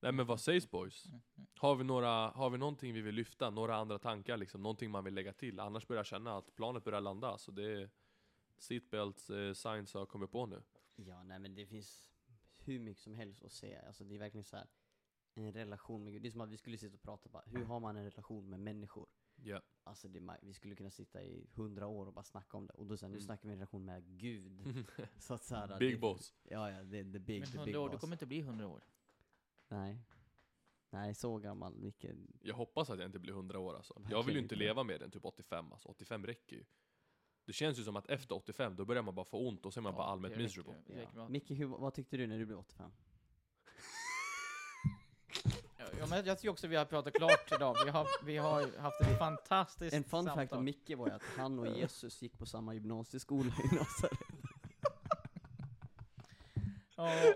Nej men vad sägs boys? Mm, mm. Har vi, några, har vi någonting vi vill lyfta? Några andra tankar liksom? Någonting man vill lägga till? Annars börjar jag känna att planet börjar landa. Så det är seatbelts eh, signs har kommit på nu. Ja, nej men det finns hur mycket som helst att säga. Alltså det är verkligen så här en relation med Gud. Det är som att vi skulle sitta och prata bara, hur har man en relation med människor? Ja. Alltså det, vi skulle kunna sitta i hundra år och bara snacka om det. Och då sen, nu Mm. snackar vi en relation med Gud. Så att så här, Big det, boss. Ja, ja, det är the big, Men the big hundra år, du boss. kommer inte bli hundra år. Nej. Nej, så gammal, vilket... Jag hoppas att jag inte blir 100 år alltså. Jag vill ju inte inte. leva mer än typ 85 alltså. 85 räcker ju. Det känns ju som att efter 85, då börjar man bara få ont och så är man bara allmänt miserable. Ja. att- Micke, hur, vad tyckte du när du blev 85? Ja, men jag tycker också vi har pratat klart idag. Vi har, vi har haft ett fantastiskt En fun fact om Micke var ju att han och Jesus gick på samma gymnasieskola i Nasaret. Ja, ja,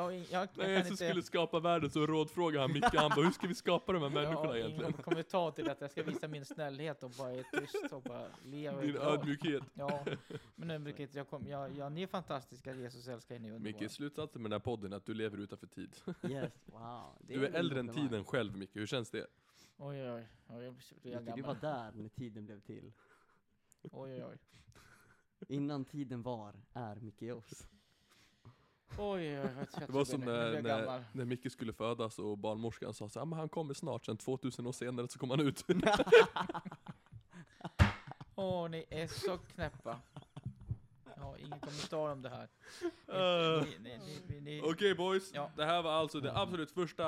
ja, ja, jag, jag När Jesus inte... skulle skapa världen så rådfrågade han Micke, han bara hur ska vi skapa de här jag människorna har egentligen? ingen kommentar till detta. Jag ska visa min snällhet och bara är tyst och bara leva Din ödmjukhet. Ja, men ödmjukhet. Jag kom, ja, ja, ni är fantastiska. Jesus älskar er, ni är underbara. Micke, slutsatsen med den här podden är att du lever utanför tid. Yes, wow. Det Du är en äldre än tiden själv Micke, hur känns det? Oj, oj, oj. jag blir jag Micke, du var där när tiden blev till. Oj, oj, oj. Innan tiden var, är Micke Joss. Oj, oj, oj. Det var som när, när, när Micke skulle födas och barnmorskan sa så här, men han kommer snart, sen 2000 år senare så kom han ut. Åh, ni är så knäppa. Jag har ingen kommentar om det här. Uh. Ni, Okej boys, Ja. det här var alltså det absolut första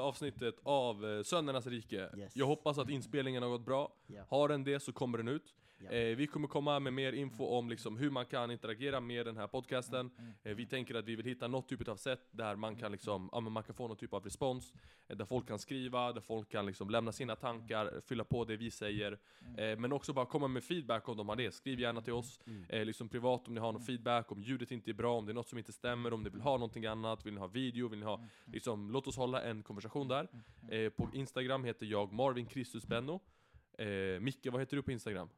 avsnittet av eh, Söndernas rike. Yes. Jag hoppas att inspelningen har gått bra. Ja. Har den det så kommer den ut. Ja. Eh, vi kommer komma med mer info om liksom hur man kan interagera med den här podcasten. Mm, Eh, vi tänker att vi vill hitta något typ av sätt där man kan, liksom, ja, man kan få någon typ av respons. Eh, där folk kan skriva, där folk kan liksom lämna sina tankar, fylla på det vi säger. Eh, men också bara komma med feedback om de har det. Skriv gärna till oss. Mm. Eh, liksom privat om ni har någon feedback, om ljudet inte är bra, om det är något som inte stämmer, om ni vill ha någonting annat, vill ni ha video, vill ni ha liksom, låt oss hålla en konversation där. Eh, på Instagram heter jag Marvin Kristus Benno. Eh, Micke, vad heter du på Instagram?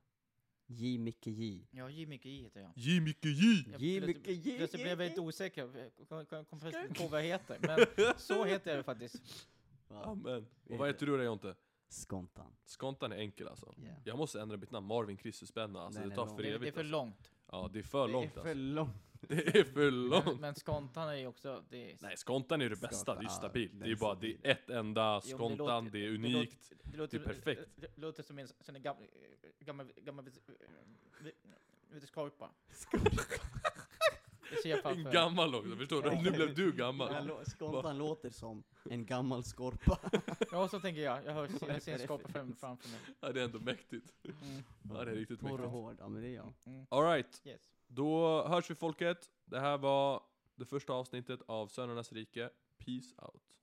J. Micke J. Ja, J. Micke J heter jag. J. Micke J! Jag J. Micke J. Plötsligt blev jag väldigt osäker. Jag kom- plötsligt på vad jag heter. Men så heter jag faktiskt. Amen. Och vad heter du då Jonte? Skontan. Skontan är enkel alltså. Yeah. Jag måste ändra mitt namn, Marvin Kristus Benno. Alltså det är tar för evigt. det är för alltså. långt. Ja, det är för långt det är för alltså. långt. Det är för Men, långt. men skontan är ju också... Det är, Nej, skontan är det bästa, Skontan, det är ja, stabilt. Det är ju bara, det är ett enda Jo, men det skontan, låter- det är det unikt. låter, det låter, det är perfekt. Det, det låter som en sån där gammal... Gammal... Gammal... Skorpa. Det jag En gammal också, förstår du? Nu blev du gammal. Skontan låter som en gammal skorpa. Ja, så tänker jag. Jag, hör, jag ser en skorpa framför mig. Ja, det är ändå mäktigt. Mm. Ja, det är riktigt Torr och mäktigt. hård, ja men det är jag. Mm. Alright, Yes då hörs vi folket. Det här var det första avsnittet av Sönernas rike. Peace out.